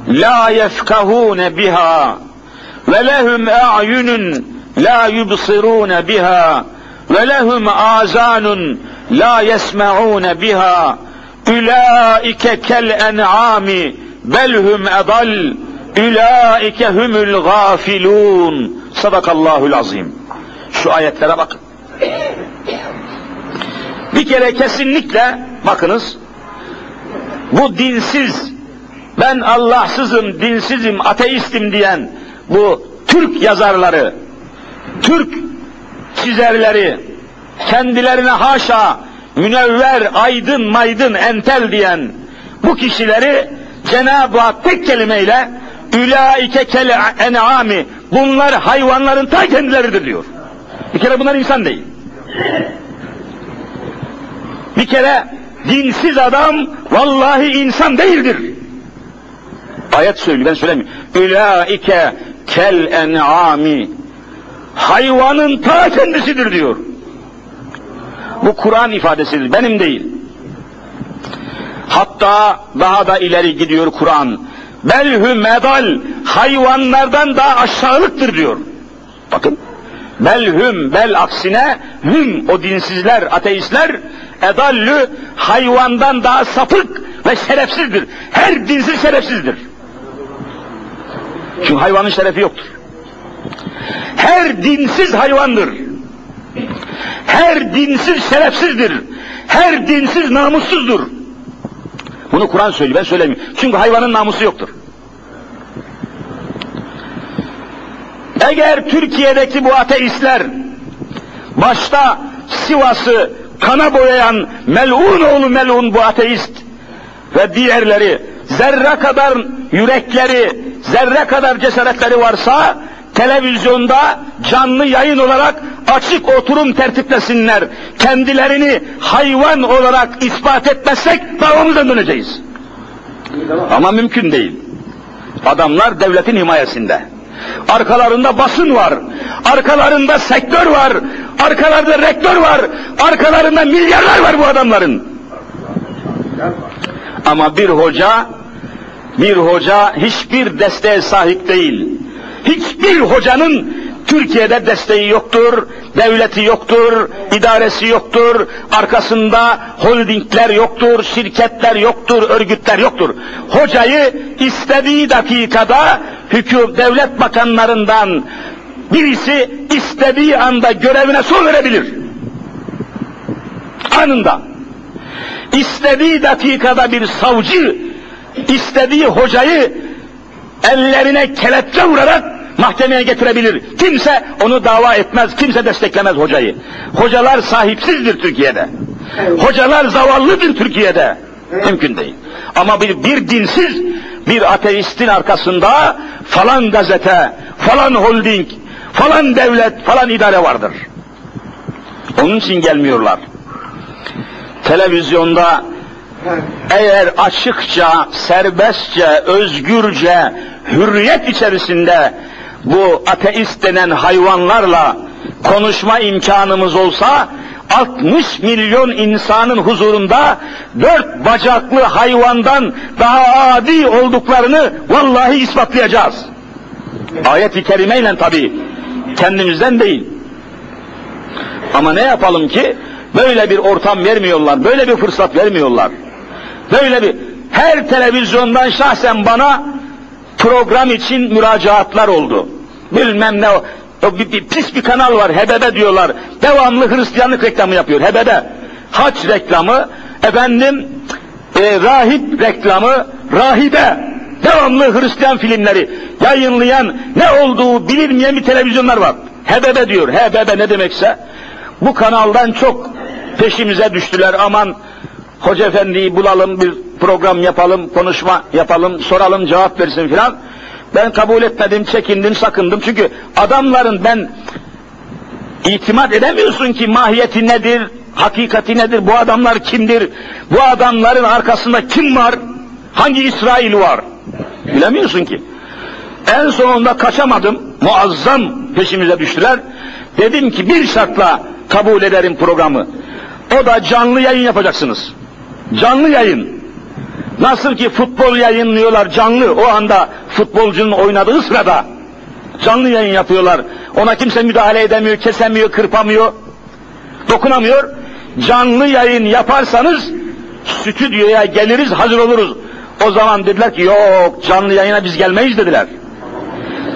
la yefkahune biha ve lehum a'yunun la yubsirun biha ve lehum azanun la yesma'un biha. Ulaike kel en'ami belhum edal ulaike humul gafilun. Sadakallahul azim. Şu ayetlere bakın. Bir kere kesinlikle bakınız. Bu dinsiz ben Allahsızım, dinsizim, ateistim diyen bu Türk yazarları, Türk çizerleri, kendilerine haşa münevver, aydın, maydın, entel diyen bu kişileri Cenab-ı Hak tek kelimeyle ülaike kel en'ami bunlar hayvanların ta kendileridir diyor. Bir kere bunlar insan değil. Bir kere dinsiz adam vallahi insan değildir. Ayet söylüyor ben söylemiyorum. Ülaike kel en'ami hayvanın ta kendisidir diyor. Bu Kur'an ifadesidir, benim değil. Hatta daha da ileri gidiyor Kur'an. Belhü medal hayvanlardan daha aşağılıktır diyor. Bakın. Belhüm bel aksine hüm o dinsizler, ateistler edallü hayvandan daha sapık ve şerefsizdir. Her dinsiz şerefsizdir. Çünkü hayvanın şerefi yoktur. Her dinsiz hayvandır. Her dinsiz şerefsizdir. Her dinsiz namussuzdur. Bunu Kur'an söylüyor, ben söylemiyorum. Çünkü hayvanın namusu yoktur. Eğer Türkiye'deki bu ateistler başta Sivas'ı kana boyayan melun oğlu melun bu ateist ve diğerleri zerre kadar yürekleri, zerre kadar cesaretleri varsa televizyonda canlı yayın olarak açık oturum tertiplesinler. Kendilerini hayvan olarak ispat etmezsek davamızdan döneceğiz. Ama mümkün değil. Adamlar devletin himayesinde. Arkalarında basın var. Arkalarında sektör var. Arkalarında rektör var. Arkalarında milyarlar var bu adamların. Ama bir hoca bir hoca hiçbir desteğe sahip değil. Hiçbir hocanın Türkiye'de desteği yoktur, devleti yoktur, idaresi yoktur, arkasında holdingler yoktur, şirketler yoktur, örgütler yoktur. Hocayı istediği dakikada hüküm devlet bakanlarından birisi istediği anda görevine son verebilir. Anında. İstediği dakikada bir savcı istediği hocayı ellerine kelepçe vurarak mahkemeye getirebilir. Kimse onu dava etmez, kimse desteklemez hocayı. Hocalar sahipsizdir Türkiye'de. Hocalar zavallıdır Türkiye'de. Mümkün değil. Ama bir, bir dinsiz, bir ateistin arkasında falan gazete, falan holding, falan devlet, falan idare vardır. Onun için gelmiyorlar. Televizyonda eğer açıkça, serbestçe, özgürce, hürriyet içerisinde bu ateist denen hayvanlarla konuşma imkanımız olsa 60 milyon insanın huzurunda dört bacaklı hayvandan daha adi olduklarını vallahi ispatlayacağız. Ayet-i kerimeyle tabi kendimizden değil. Ama ne yapalım ki böyle bir ortam vermiyorlar, böyle bir fırsat vermiyorlar. Böyle bir her televizyondan şahsen bana program için müracaatlar oldu. Bilmem ne o, bir, bir, pis bir kanal var HBB diyorlar. Devamlı Hristiyanlık reklamı yapıyor HBB. Haç reklamı, efendim e, rahip reklamı, rahibe. Devamlı Hristiyan filmleri yayınlayan ne olduğu bilinmeyen bir televizyonlar var. HBB diyor. HBB ne demekse bu kanaldan çok peşimize düştüler aman hoca efendiyi bulalım bir program yapalım konuşma yapalım soralım cevap versin filan ben kabul etmedim çekindim sakındım çünkü adamların ben itimat edemiyorsun ki mahiyeti nedir, hakikati nedir, bu adamlar kimdir, bu adamların arkasında kim var, hangi İsrail var, bilemiyorsun ki. En sonunda kaçamadım, muazzam peşimize düştüler. Dedim ki bir şartla kabul ederim programı. O da canlı yayın yapacaksınız. Canlı yayın. Nasıl ki futbol yayınlıyorlar canlı o anda futbolcunun oynadığı sırada canlı yayın yapıyorlar. Ona kimse müdahale edemiyor, kesemiyor, kırpamıyor, dokunamıyor. Canlı yayın yaparsanız stüdyoya geliriz, hazır oluruz. O zaman dediler ki yok canlı yayına biz gelmeyiz dediler.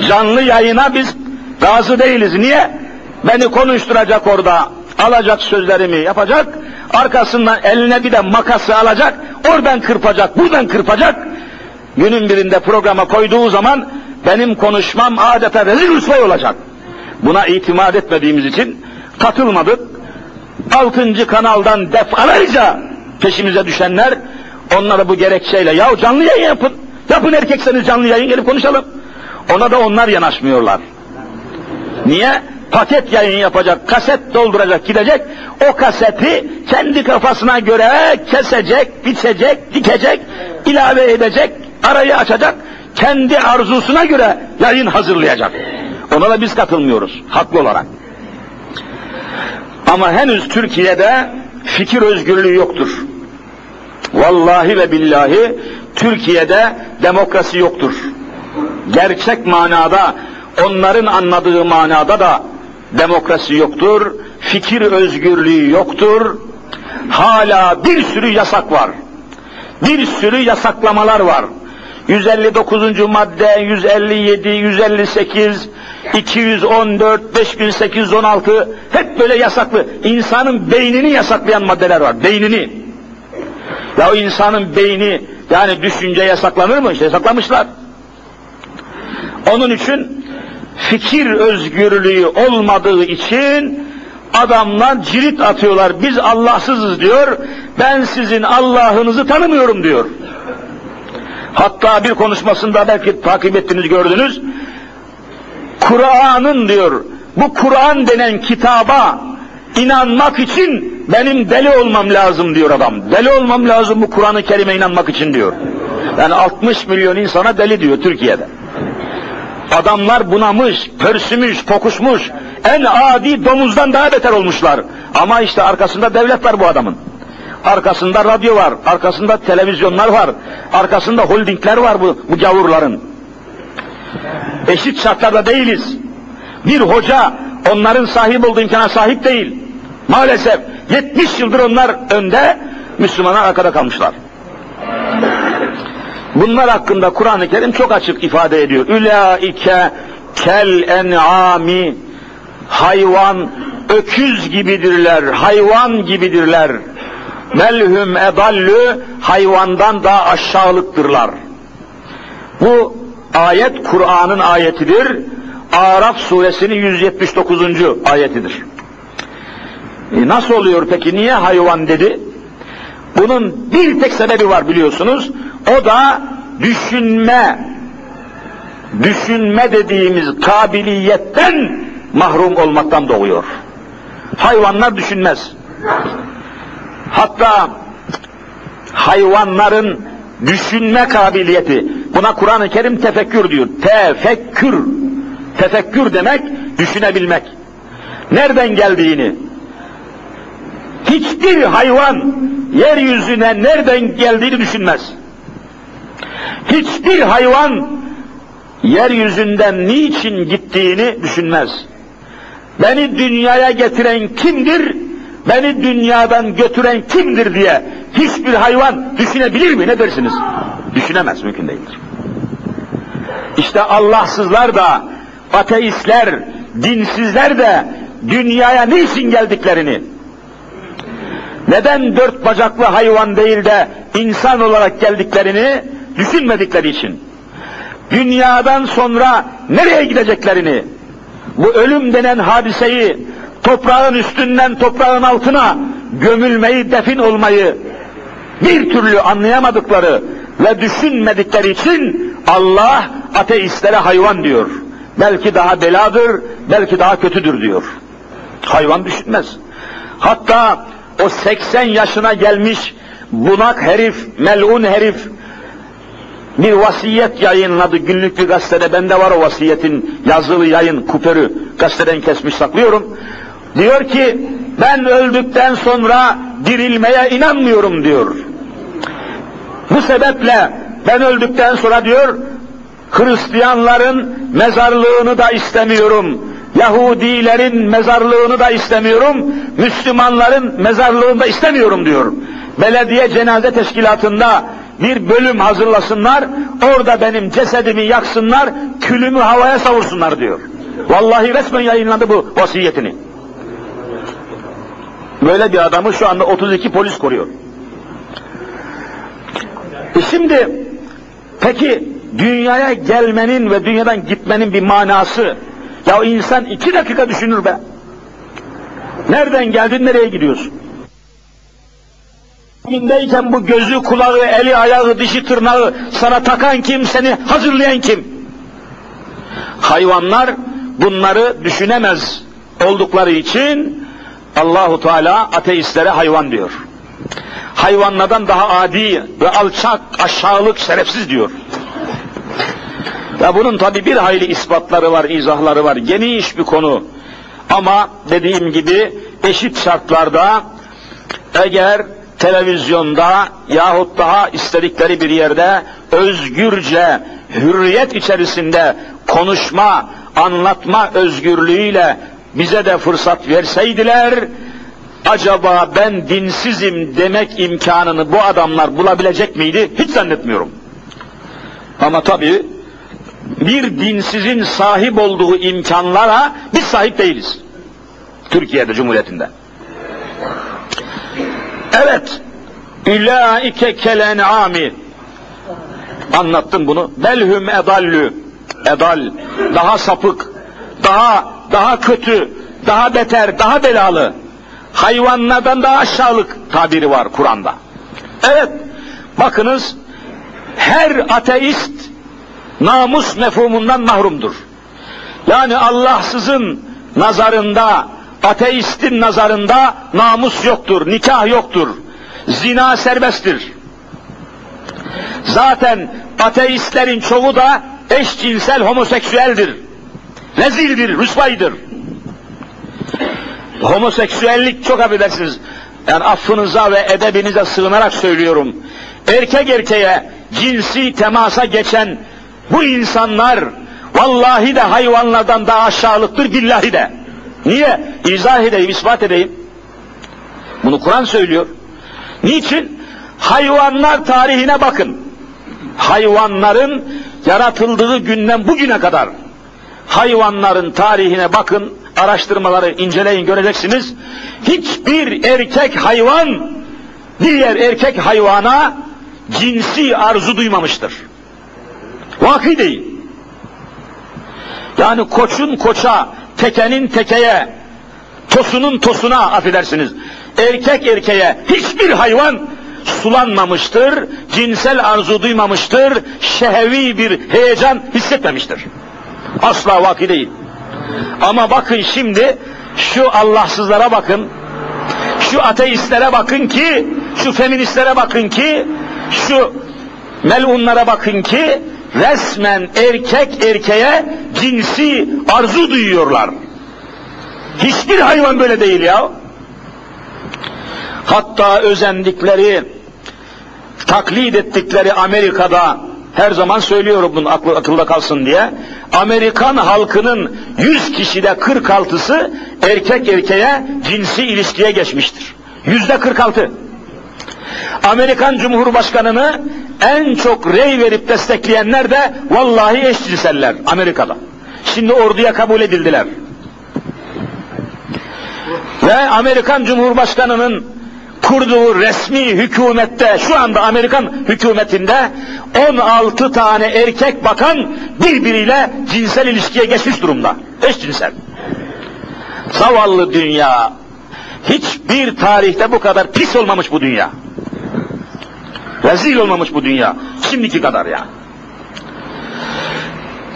Canlı yayına biz razı değiliz. Niye? Beni konuşturacak orada, alacak sözlerimi yapacak, arkasından eline bir de makası alacak, oradan kırpacak, buradan kırpacak. Günün birinde programa koyduğu zaman benim konuşmam adeta rezil rüsvay olacak. Buna itimat etmediğimiz için katılmadık. Altıncı kanaldan defalarca peşimize düşenler onlara bu gerekçeyle ya canlı yayın yapın. Yapın erkekseniz canlı yayın gelip konuşalım. Ona da onlar yanaşmıyorlar. Niye? Paket yayın yapacak, kaset dolduracak, gidecek. O kaseti kendi kafasına göre kesecek, biçecek, dikecek, ilave edecek, arayı açacak. Kendi arzusuna göre yayın hazırlayacak. Ona da biz katılmıyoruz, haklı olarak. Ama henüz Türkiye'de fikir özgürlüğü yoktur. Vallahi ve billahi Türkiye'de demokrasi yoktur. Gerçek manada, onların anladığı manada da demokrasi yoktur, fikir özgürlüğü yoktur. Hala bir sürü yasak var. Bir sürü yasaklamalar var. 159. madde, 157, 158, 214, 5816 hep böyle yasaklı. İnsanın beynini yasaklayan maddeler var. Beynini. Ya o insanın beyni yani düşünce yasaklanır mı? İşte yasaklamışlar. Onun için fikir özgürlüğü olmadığı için adamlar cirit atıyorlar. Biz Allahsızız diyor. Ben sizin Allah'ınızı tanımıyorum diyor. Hatta bir konuşmasında belki takip ettiniz gördünüz. Kur'an'ın diyor bu Kur'an denen kitaba inanmak için benim deli olmam lazım diyor adam. Deli olmam lazım bu Kur'an-ı Kerim'e inanmak için diyor. Yani 60 milyon insana deli diyor Türkiye'de. Adamlar bunamış, pörsümüş, kokuşmuş, en adi domuzdan daha beter olmuşlar. Ama işte arkasında devlet var bu adamın. Arkasında radyo var, arkasında televizyonlar var, arkasında holdingler var bu, bu gavurların. Eşit şartlarda değiliz. Bir hoca onların sahip olduğu imkana sahip değil. Maalesef 70 yıldır onlar önde, Müslümanlar arkada kalmışlar. Bunlar hakkında Kur'an-ı Kerim çok açık ifade ediyor. Ülaike kel en'ami hayvan öküz gibidirler, hayvan gibidirler. Melhum edallü hayvandan daha aşağılıktırlar. Bu ayet Kur'an'ın ayetidir. Araf suresinin 179. ayetidir. E nasıl oluyor peki? Niye hayvan dedi? Bunun bir tek sebebi var biliyorsunuz. O da düşünme, düşünme dediğimiz kabiliyetten mahrum olmaktan doğuyor. Hayvanlar düşünmez. Hatta hayvanların düşünme kabiliyeti, buna Kur'an-ı Kerim tefekkür diyor. Tefekkür. Tefekkür demek düşünebilmek. Nereden geldiğini, hiçbir hayvan yeryüzüne nereden geldiğini düşünmez. Hiçbir hayvan yeryüzünden niçin gittiğini düşünmez. Beni dünyaya getiren kimdir, beni dünyadan götüren kimdir diye hiçbir hayvan düşünebilir mi? Ne dersiniz? Düşünemez, mümkün değildir. İşte Allahsızlar da, ateistler, dinsizler de dünyaya niçin geldiklerini, neden dört bacaklı hayvan değil de insan olarak geldiklerini düşünmedikleri için, dünyadan sonra nereye gideceklerini, bu ölüm denen hadiseyi toprağın üstünden toprağın altına gömülmeyi, defin olmayı bir türlü anlayamadıkları ve düşünmedikleri için Allah ateistlere hayvan diyor. Belki daha beladır, belki daha kötüdür diyor. Hayvan düşünmez. Hatta o 80 yaşına gelmiş bunak herif, melun herif bir vasiyet yayınladı günlük bir gazetede. Bende var o vasiyetin yazılı yayın kupörü. Gazeteden kesmiş saklıyorum. Diyor ki ben öldükten sonra dirilmeye inanmıyorum diyor. Bu sebeple ben öldükten sonra diyor Hristiyanların mezarlığını da istemiyorum. Yahudilerin mezarlığını da istemiyorum. Müslümanların mezarlığını da istemiyorum diyor. Belediye cenaze teşkilatında bir bölüm hazırlasınlar, orada benim cesedimi yaksınlar, külümü havaya savursunlar diyor. Vallahi resmen yayınlandı bu vasiyetini. Böyle bir adamı şu anda 32 polis koruyor. E şimdi peki dünyaya gelmenin ve dünyadan gitmenin bir manası ya insan iki dakika düşünür be. Nereden geldin nereye gidiyorsun? Mindeyken bu gözü, kulağı, eli, ayağı, dişi, tırnağı sana takan kim, seni hazırlayan kim? Hayvanlar bunları düşünemez oldukları için Allahu Teala ateistlere hayvan diyor. Hayvanlardan daha adi ve alçak, aşağılık, şerefsiz diyor. Ya bunun tabi bir hayli ispatları var, izahları var. Geniş bir konu. Ama dediğim gibi eşit şartlarda eğer televizyonda yahut daha istedikleri bir yerde özgürce, hürriyet içerisinde konuşma, anlatma özgürlüğüyle bize de fırsat verseydiler, acaba ben dinsizim demek imkanını bu adamlar bulabilecek miydi? Hiç zannetmiyorum. Ama tabii bir dinsizin sahip olduğu imkanlara biz sahip değiliz. Türkiye'de Cumhuriyeti'nde. Evet, ülaike kelen ami. Anlattım bunu. Belhum edallü. Edal. Daha sapık. Daha daha kötü. Daha beter. Daha belalı. Hayvanlardan daha aşağılık tabiri var Kur'an'da. Evet. Bakınız her ateist namus mefhumundan mahrumdur. Yani Allahsızın nazarında, ateistin nazarında namus yoktur, nikah yoktur, zina serbesttir. Zaten ateistlerin çoğu da eşcinsel homoseksüeldir. Rezildir, rüsvaydır. Homoseksüellik çok affedersiniz. Yani affınıza ve edebinize sığınarak söylüyorum. Erkek erkeğe cinsi temasa geçen bu insanlar vallahi de hayvanlardan daha aşağılıktır billahi de. Niye? İzah edeyim, ispat edeyim. Bunu Kur'an söylüyor. Niçin? Hayvanlar tarihine bakın. Hayvanların yaratıldığı günden bugüne kadar hayvanların tarihine bakın, araştırmaları inceleyin göreceksiniz. Hiçbir erkek hayvan diğer erkek hayvana cinsi arzu duymamıştır. Vaki değil. Yani koçun koça, tekenin tekeye, tosunun tosuna affedersiniz. Erkek erkeğe hiçbir hayvan sulanmamıştır, cinsel arzu duymamıştır, şehevi bir heyecan hissetmemiştir. Asla vaki değil. Ama bakın şimdi şu Allahsızlara bakın, şu ateistlere bakın ki, şu feministlere bakın ki, şu melunlara bakın ki, resmen erkek erkeğe cinsi arzu duyuyorlar. Hiçbir hayvan böyle değil ya. Hatta özendikleri, taklit ettikleri Amerika'da her zaman söylüyorum bunu aklı, akılda kalsın diye. Amerikan halkının 100 kişide 46'sı erkek erkeğe cinsi ilişkiye geçmiştir. Yüzde 46. Amerikan Cumhurbaşkanı'nı en çok rey verip destekleyenler de vallahi eşcinseller Amerika'da. Şimdi orduya kabul edildiler. Ve Amerikan Cumhurbaşkanı'nın kurduğu resmi hükümette, şu anda Amerikan hükümetinde 16 tane erkek bakan birbiriyle cinsel ilişkiye geçmiş durumda. Eşcinsel. Zavallı dünya. Hiçbir tarihte bu kadar pis olmamış bu dünya. Rezil olmamış bu dünya. Şimdiki kadar ya.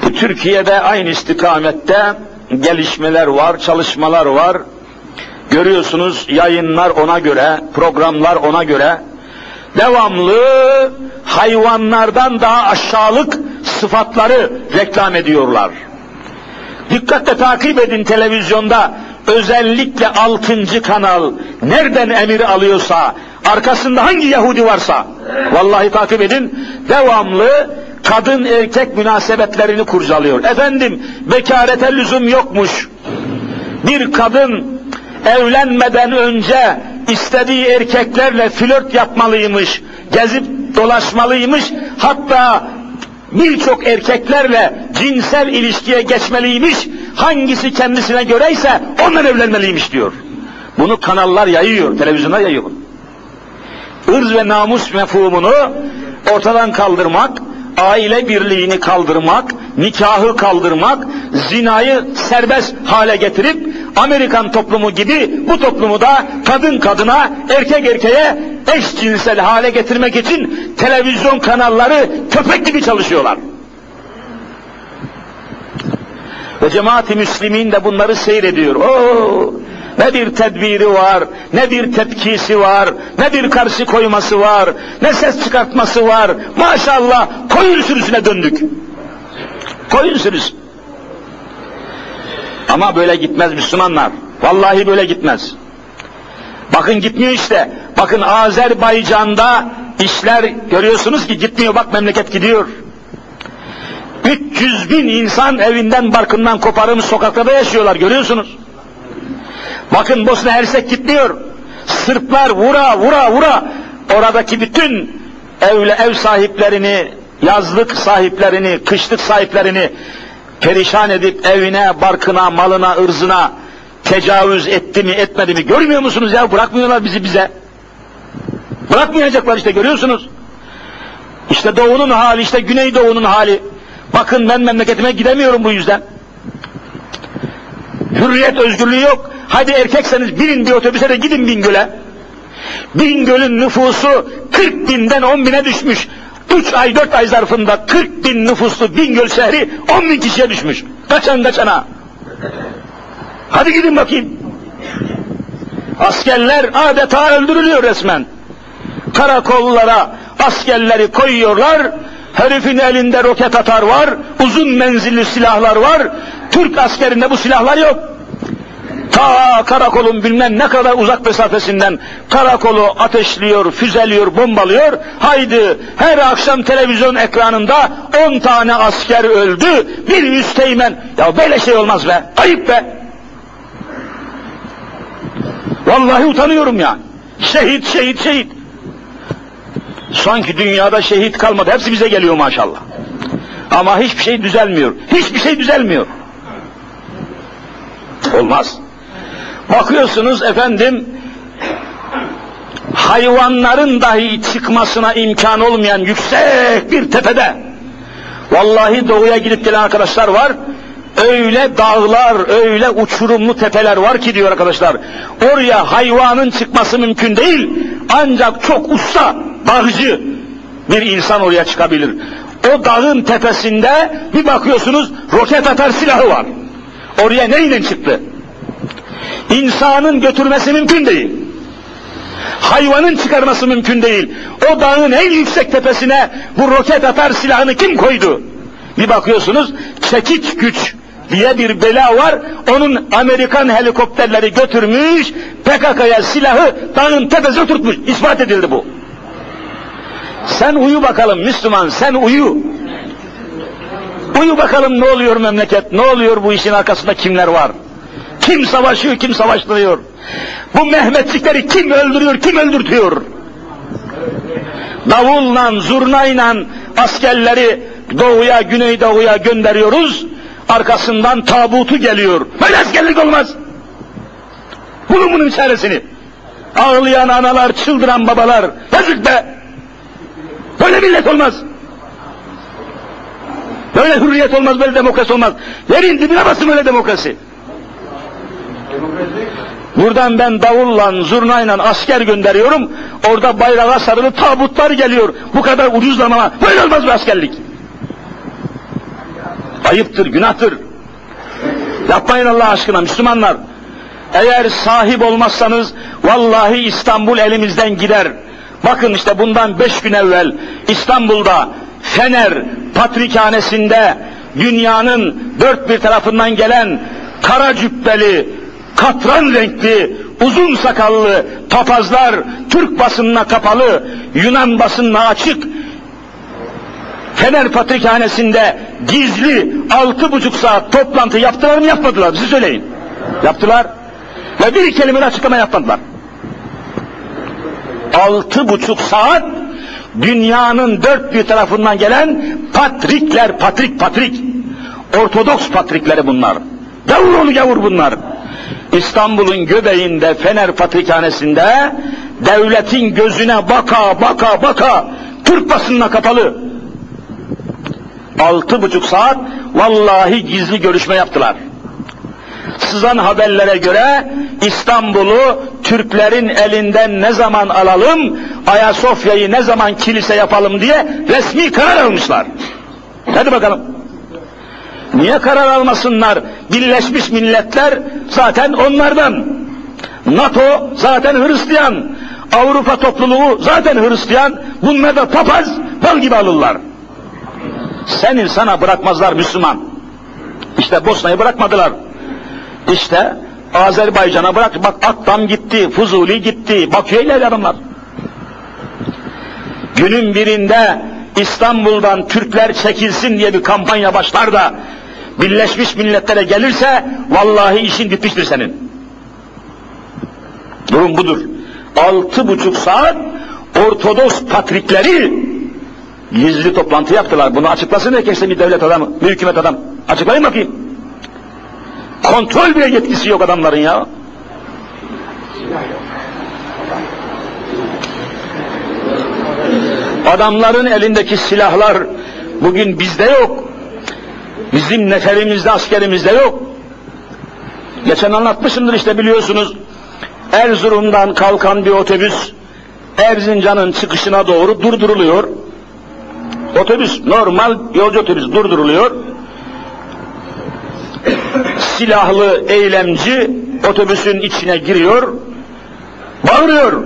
Bu Türkiye'de aynı istikamette gelişmeler var, çalışmalar var. Görüyorsunuz yayınlar ona göre, programlar ona göre devamlı hayvanlardan daha aşağılık sıfatları reklam ediyorlar. Dikkatle takip edin televizyonda özellikle altıncı kanal nereden emir alıyorsa arkasında hangi Yahudi varsa vallahi takip edin devamlı kadın erkek münasebetlerini kurcalıyor. Efendim bekarete lüzum yokmuş. Bir kadın evlenmeden önce istediği erkeklerle flört yapmalıymış, gezip dolaşmalıymış, hatta birçok erkeklerle cinsel ilişkiye geçmeliymiş, hangisi kendisine göreyse ondan evlenmeliymiş diyor. Bunu kanallar yayıyor, televizyona yayıyor. Irz ve namus mefhumunu ortadan kaldırmak, aile birliğini kaldırmak, nikahı kaldırmak, zinayı serbest hale getirip Amerikan toplumu gibi bu toplumu da kadın kadına, erkek erkeğe eşcinsel hale getirmek için televizyon kanalları köpek gibi çalışıyorlar. Ve cemaat-i müslimin de bunları seyrediyor. Oo, ne bir tedbiri var, ne bir tepkisi var, ne bir karşı koyması var, ne ses çıkartması var. Maşallah koyun sürüsüne döndük. Koyun sürüsü. Ama böyle gitmez Müslümanlar. Vallahi böyle gitmez. Bakın gitmiyor işte. Bakın Azerbaycan'da işler görüyorsunuz ki gitmiyor. Bak memleket gidiyor. 300 bin insan evinden barkından koparılmış sokaklarda yaşıyorlar görüyorsunuz. Bakın Bosna Hersek gitmiyor. Sırplar vura vura vura oradaki bütün evle ev sahiplerini, yazlık sahiplerini, kışlık sahiplerini perişan edip evine, barkına, malına, ırzına tecavüz etti mi, etmedi mi görmüyor musunuz ya? Bırakmıyorlar bizi bize. Bırakmayacaklar işte görüyorsunuz. İşte doğunun hali, işte güneydoğunun hali. Bakın ben memleketime gidemiyorum bu yüzden. Hürriyet, özgürlüğü yok. Hadi erkekseniz binin bir otobüse de gidin Bingöl'e. Bingöl'ün nüfusu 40 binden 10 bine düşmüş. 3 ay 4 ay zarfında 40 bin nüfuslu Bingöl şehri 10 bin kişiye düşmüş. Kaçan kaçana. Hadi gidin bakayım. Askerler adeta öldürülüyor resmen. Karakollara askerleri koyuyorlar. Herifin elinde roket atar var, uzun menzilli silahlar var. Türk askerinde bu silahlar yok. Ta karakolun bilmem ne kadar uzak mesafesinden karakolu ateşliyor, füzeliyor, bombalıyor. Haydi her akşam televizyon ekranında 10 tane asker öldü, bir üsteğmen. Ya böyle şey olmaz be, ayıp be. Vallahi utanıyorum ya. Şehit, şehit, şehit. Sanki dünyada şehit kalmadı. Hepsi bize geliyor maşallah. Ama hiçbir şey düzelmiyor. Hiçbir şey düzelmiyor. Olmaz. Bakıyorsunuz efendim hayvanların dahi çıkmasına imkan olmayan yüksek bir tepede vallahi doğuya gidip gelen arkadaşlar var öyle dağlar, öyle uçurumlu tepeler var ki diyor arkadaşlar. Oraya hayvanın çıkması mümkün değil. Ancak çok usta, dağcı bir insan oraya çıkabilir. O dağın tepesinde bir bakıyorsunuz roket atar silahı var. Oraya neyle çıktı? İnsanın götürmesi mümkün değil. Hayvanın çıkarması mümkün değil. O dağın en yüksek tepesine bu roket atar silahını kim koydu? Bir bakıyorsunuz çekiç güç diye bir bela var. Onun Amerikan helikopterleri götürmüş, PKK'ya silahı dağın tepesine tutmuş. İspat edildi bu. Sen uyu bakalım Müslüman, sen uyu. Uyu bakalım ne oluyor memleket, ne oluyor bu işin arkasında kimler var? Kim savaşıyor, kim savaştırıyor? Bu Mehmetçikleri kim öldürüyor, kim öldürtüyor? Davulla, zurnayla askerleri doğuya, güneydoğuya gönderiyoruz. Arkasından tabutu geliyor. Böyle askerlik olmaz. Bulun bunun çaresini. Ağlayan analar, çıldıran babalar. Yazık be. Böyle millet olmaz. Böyle hürriyet olmaz, böyle demokrasi olmaz. Yerin dibine basın öyle demokrasi. Buradan ben davulla, zurnayla asker gönderiyorum. Orada bayrağa sarılı tabutlar geliyor. Bu kadar ucuzlama. Böyle olmaz bu askerlik. Ayıptır, günahtır. Yapmayın Allah aşkına Müslümanlar. Eğer sahip olmazsanız vallahi İstanbul elimizden gider. Bakın işte bundan beş gün evvel İstanbul'da Fener Patrikhanesi'nde dünyanın dört bir tarafından gelen kara cübbeli, katran renkli, uzun sakallı papazlar Türk basınına kapalı, Yunan basınına açık, Fener Patrikhanesi'nde gizli altı buçuk saat toplantı yaptılar mı yapmadılar siz söyleyin. Yaptılar ve bir kelime açıklama yapmadılar. Altı buçuk saat dünyanın dört bir tarafından gelen patrikler, patrik patrik, Ortodoks patrikleri bunlar. Gavur onu gavur bunlar. İstanbul'un göbeğinde Fener Patrikhanesi'nde devletin gözüne baka baka baka Türk basınına kapalı altı buçuk saat vallahi gizli görüşme yaptılar. Sızan haberlere göre İstanbul'u Türklerin elinden ne zaman alalım, Ayasofya'yı ne zaman kilise yapalım diye resmi karar almışlar. Hadi bakalım. Niye karar almasınlar? Birleşmiş Milletler zaten onlardan. NATO zaten Hristiyan. Avrupa topluluğu zaten Hristiyan. Bunlar da papaz, bal gibi alırlar. Senin sana bırakmazlar Müslüman. İşte Bosna'yı bırakmadılar. İşte Azerbaycan'a bırak, bak Akdam gitti, Fuzuli gitti, Bakü'ye ileri adamlar. Günün birinde İstanbul'dan Türkler çekilsin diye bir kampanya başlar da Birleşmiş Milletler'e gelirse vallahi işin bitmiştir senin. Durum budur. Altı buçuk saat Ortodoks patrikleri gizli toplantı yaptılar. Bunu açıklasın herkese bir devlet adamı, bir hükümet adam. Açıklayın bakayım. Kontrol bile yetkisi yok adamların ya. Adamların elindeki silahlar bugün bizde yok. Bizim neferimizde, askerimizde yok. Geçen anlatmışımdır işte biliyorsunuz. Erzurum'dan kalkan bir otobüs Erzincan'ın çıkışına doğru durduruluyor. Otobüs, normal yolcu otobüs durduruluyor. Silahlı eylemci otobüsün içine giriyor. Bağırıyor.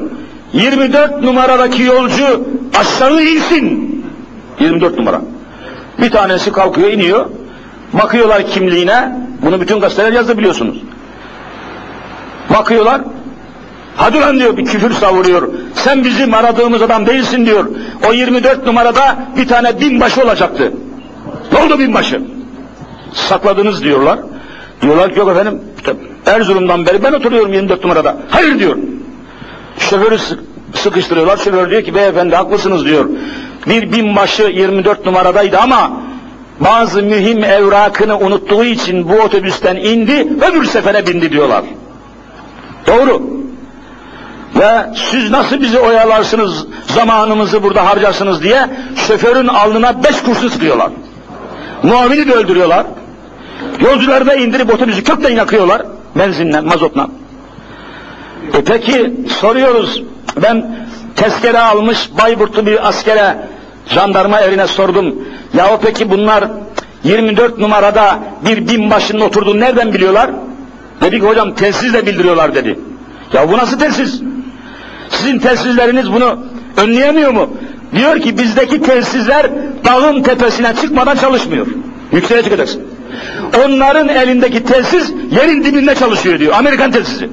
24 numaradaki yolcu aşağı insin. 24 numara. Bir tanesi kalkıyor iniyor. Bakıyorlar kimliğine. Bunu bütün gazeteler yazdı biliyorsunuz. Bakıyorlar. Hadi lan diyor bir küfür savuruyor. Sen bizim aradığımız adam değilsin diyor. O 24 numarada bir tane binbaşı olacaktı. Ne oldu binbaşı? Sakladınız diyorlar. Diyorlar ki yok efendim Erzurum'dan beri ben oturuyorum 24 numarada. Hayır diyor. Şoförü sıkıştırıyorlar. Şoför diyor ki beyefendi haklısınız diyor. Bir binbaşı 24 numaradaydı ama bazı mühim evrakını unuttuğu için bu otobüsten indi öbür sefere bindi diyorlar. Doğru. Ve siz nasıl bizi oyalarsınız, zamanımızı burada harcarsınız diye şoförün alnına beş kurşun sıkıyorlar. Muavini de öldürüyorlar. Yolcuları da indirip otobüsü kökten yakıyorlar. Benzinle, mazotla. E peki soruyoruz. Ben tezkere almış Bayburtlu bir askere, jandarma evine sordum. Ya o peki bunlar 24 numarada bir binbaşının oturduğunu nereden biliyorlar? Dedi ki hocam telsizle bildiriyorlar dedi. Ya bu nasıl telsiz? Sizin telsizleriniz bunu önleyemiyor mu? Diyor ki bizdeki telsizler dağın tepesine çıkmadan çalışmıyor. Yükseğe çıkacaksın. Onların elindeki telsiz yerin dibinde çalışıyor diyor. Amerikan telsizi.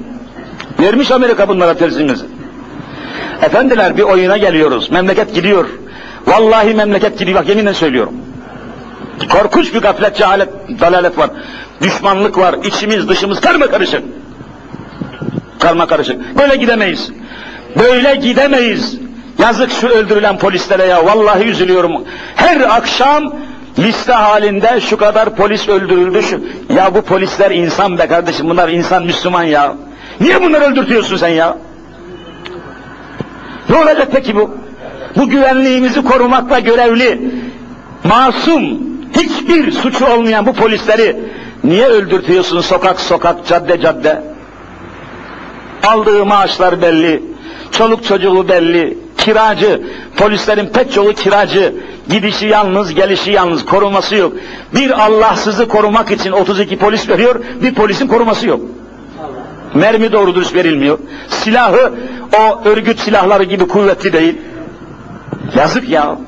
Vermiş Amerika bunlara telsizimizi. Efendiler bir oyuna geliyoruz. Memleket gidiyor. Vallahi memleket gidiyor. Bak yeminle söylüyorum. Korkunç bir gaflet, cehalet, dalalet var. Düşmanlık var. İçimiz dışımız karma karışık. Karma karışık. Böyle gidemeyiz. Böyle gidemeyiz. Yazık şu öldürülen polislere ya. Vallahi üzülüyorum. Her akşam liste halinde şu kadar polis öldürüldü. Şu... Ya bu polisler insan be kardeşim. Bunlar insan Müslüman ya. Niye bunları öldürtüyorsun sen ya? Ne olacak peki bu? Bu güvenliğimizi korumakla görevli, masum, hiçbir suçu olmayan bu polisleri niye öldürtüyorsun sokak sokak, cadde cadde? Aldığı maaşlar belli, çoluk çocuğu belli, kiracı, polislerin pek çoğu kiracı, gidişi yalnız, gelişi yalnız, koruması yok. Bir Allahsızı korumak için 32 polis veriyor, bir polisin koruması yok. Mermi doğru dürüst verilmiyor. Silahı o örgüt silahları gibi kuvvetli değil. Yazık ya.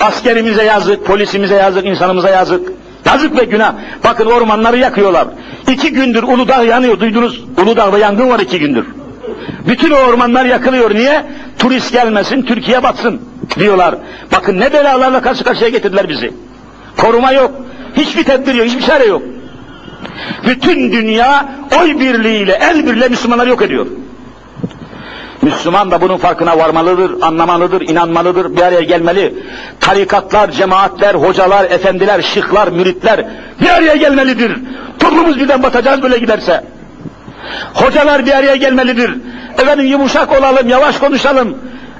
Askerimize yazık, polisimize yazık, insanımıza yazık. Yazık ve günah. Bakın ormanları yakıyorlar. İki gündür Uludağ yanıyor. Duydunuz? Uludağ'da yangın var iki gündür. Bütün o ormanlar yakılıyor. Niye? Turist gelmesin, Türkiye batsın diyorlar. Bakın ne belalarla karşı karşıya getirdiler bizi. Koruma yok. Hiçbir tedbir yok, hiçbir çare yok. Bütün dünya oy birliğiyle, el birliğiyle Müslümanları yok ediyor. Müslüman da bunun farkına varmalıdır, anlamalıdır, inanmalıdır, bir araya gelmeli. Tarikatlar, cemaatler, hocalar, efendiler, şıklar, müritler bir araya gelmelidir. Toplumumuz birden batacağız böyle giderse. Hocalar bir araya gelmelidir. Efendim yumuşak olalım, yavaş konuşalım.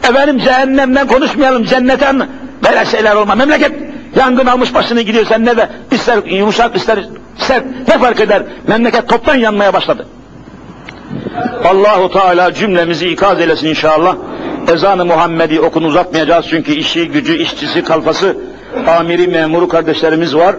Efendim cehennemden konuşmayalım, cennetten böyle şeyler olma. Memleket yangın almış başını gidiyor sen ne de ister yumuşak ister sert ne fark eder? Memleket toptan yanmaya başladı. Allahu Teala cümlemizi ikaz eylesin inşallah. Ezan-ı Muhammedi okunu uzatmayacağız çünkü işi, gücü, işçisi, kalfası, amiri, memuru kardeşlerimiz var.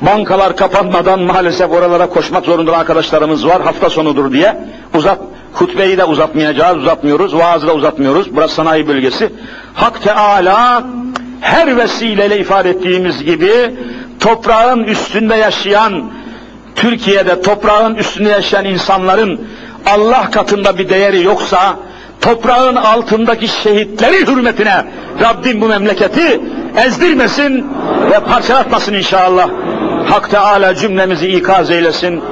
Bankalar kapanmadan maalesef oralara koşmak zorunda arkadaşlarımız var. Hafta sonudur diye. Uzat, hutbeyi de uzatmayacağız, uzatmıyoruz. Vaazı da uzatmıyoruz. Burası sanayi bölgesi. Hak Teala her vesileyle ifade ettiğimiz gibi toprağın üstünde yaşayan, Türkiye'de toprağın üstünde yaşayan insanların Allah katında bir değeri yoksa, toprağın altındaki şehitleri hürmetine Rabbim bu memleketi ezdirmesin ve parçalatmasın inşallah. Hak Teala cümlemizi ikaz eylesin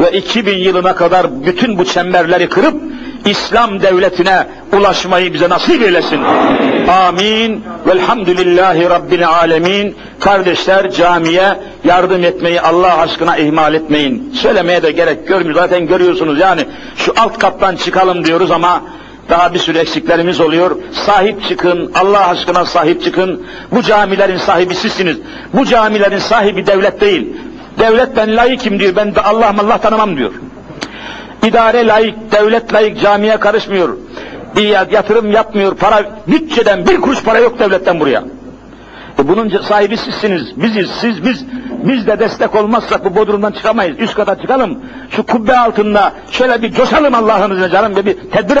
ve 2000 yılına kadar bütün bu çemberleri kırıp İslam devletine ulaşmayı bize nasip eylesin. Amin. Velhamdülillahi Rabbil alemin. Kardeşler camiye yardım etmeyi Allah aşkına ihmal etmeyin. Söylemeye de gerek görmüyor. Zaten görüyorsunuz yani şu alt kattan çıkalım diyoruz ama daha bir sürü eksiklerimiz oluyor. Sahip çıkın, Allah aşkına sahip çıkın. Bu camilerin sahibi sizsiniz. Bu camilerin sahibi devlet değil. Devlet ben layıkım diyor, ben de Allah Allah tanımam diyor. İdare layık, devlet layık, camiye karışmıyor. Bir yatırım yapmıyor, para, bütçeden bir kuruş para yok devletten buraya. E bunun sahibi sizsiniz, biziz, siz, biz. Biz de destek olmazsak bu bodrumdan çıkamayız. Üst kata çıkalım, şu kubbe altında şöyle bir coşalım Allah'ın izniyle canım ve bir tedbir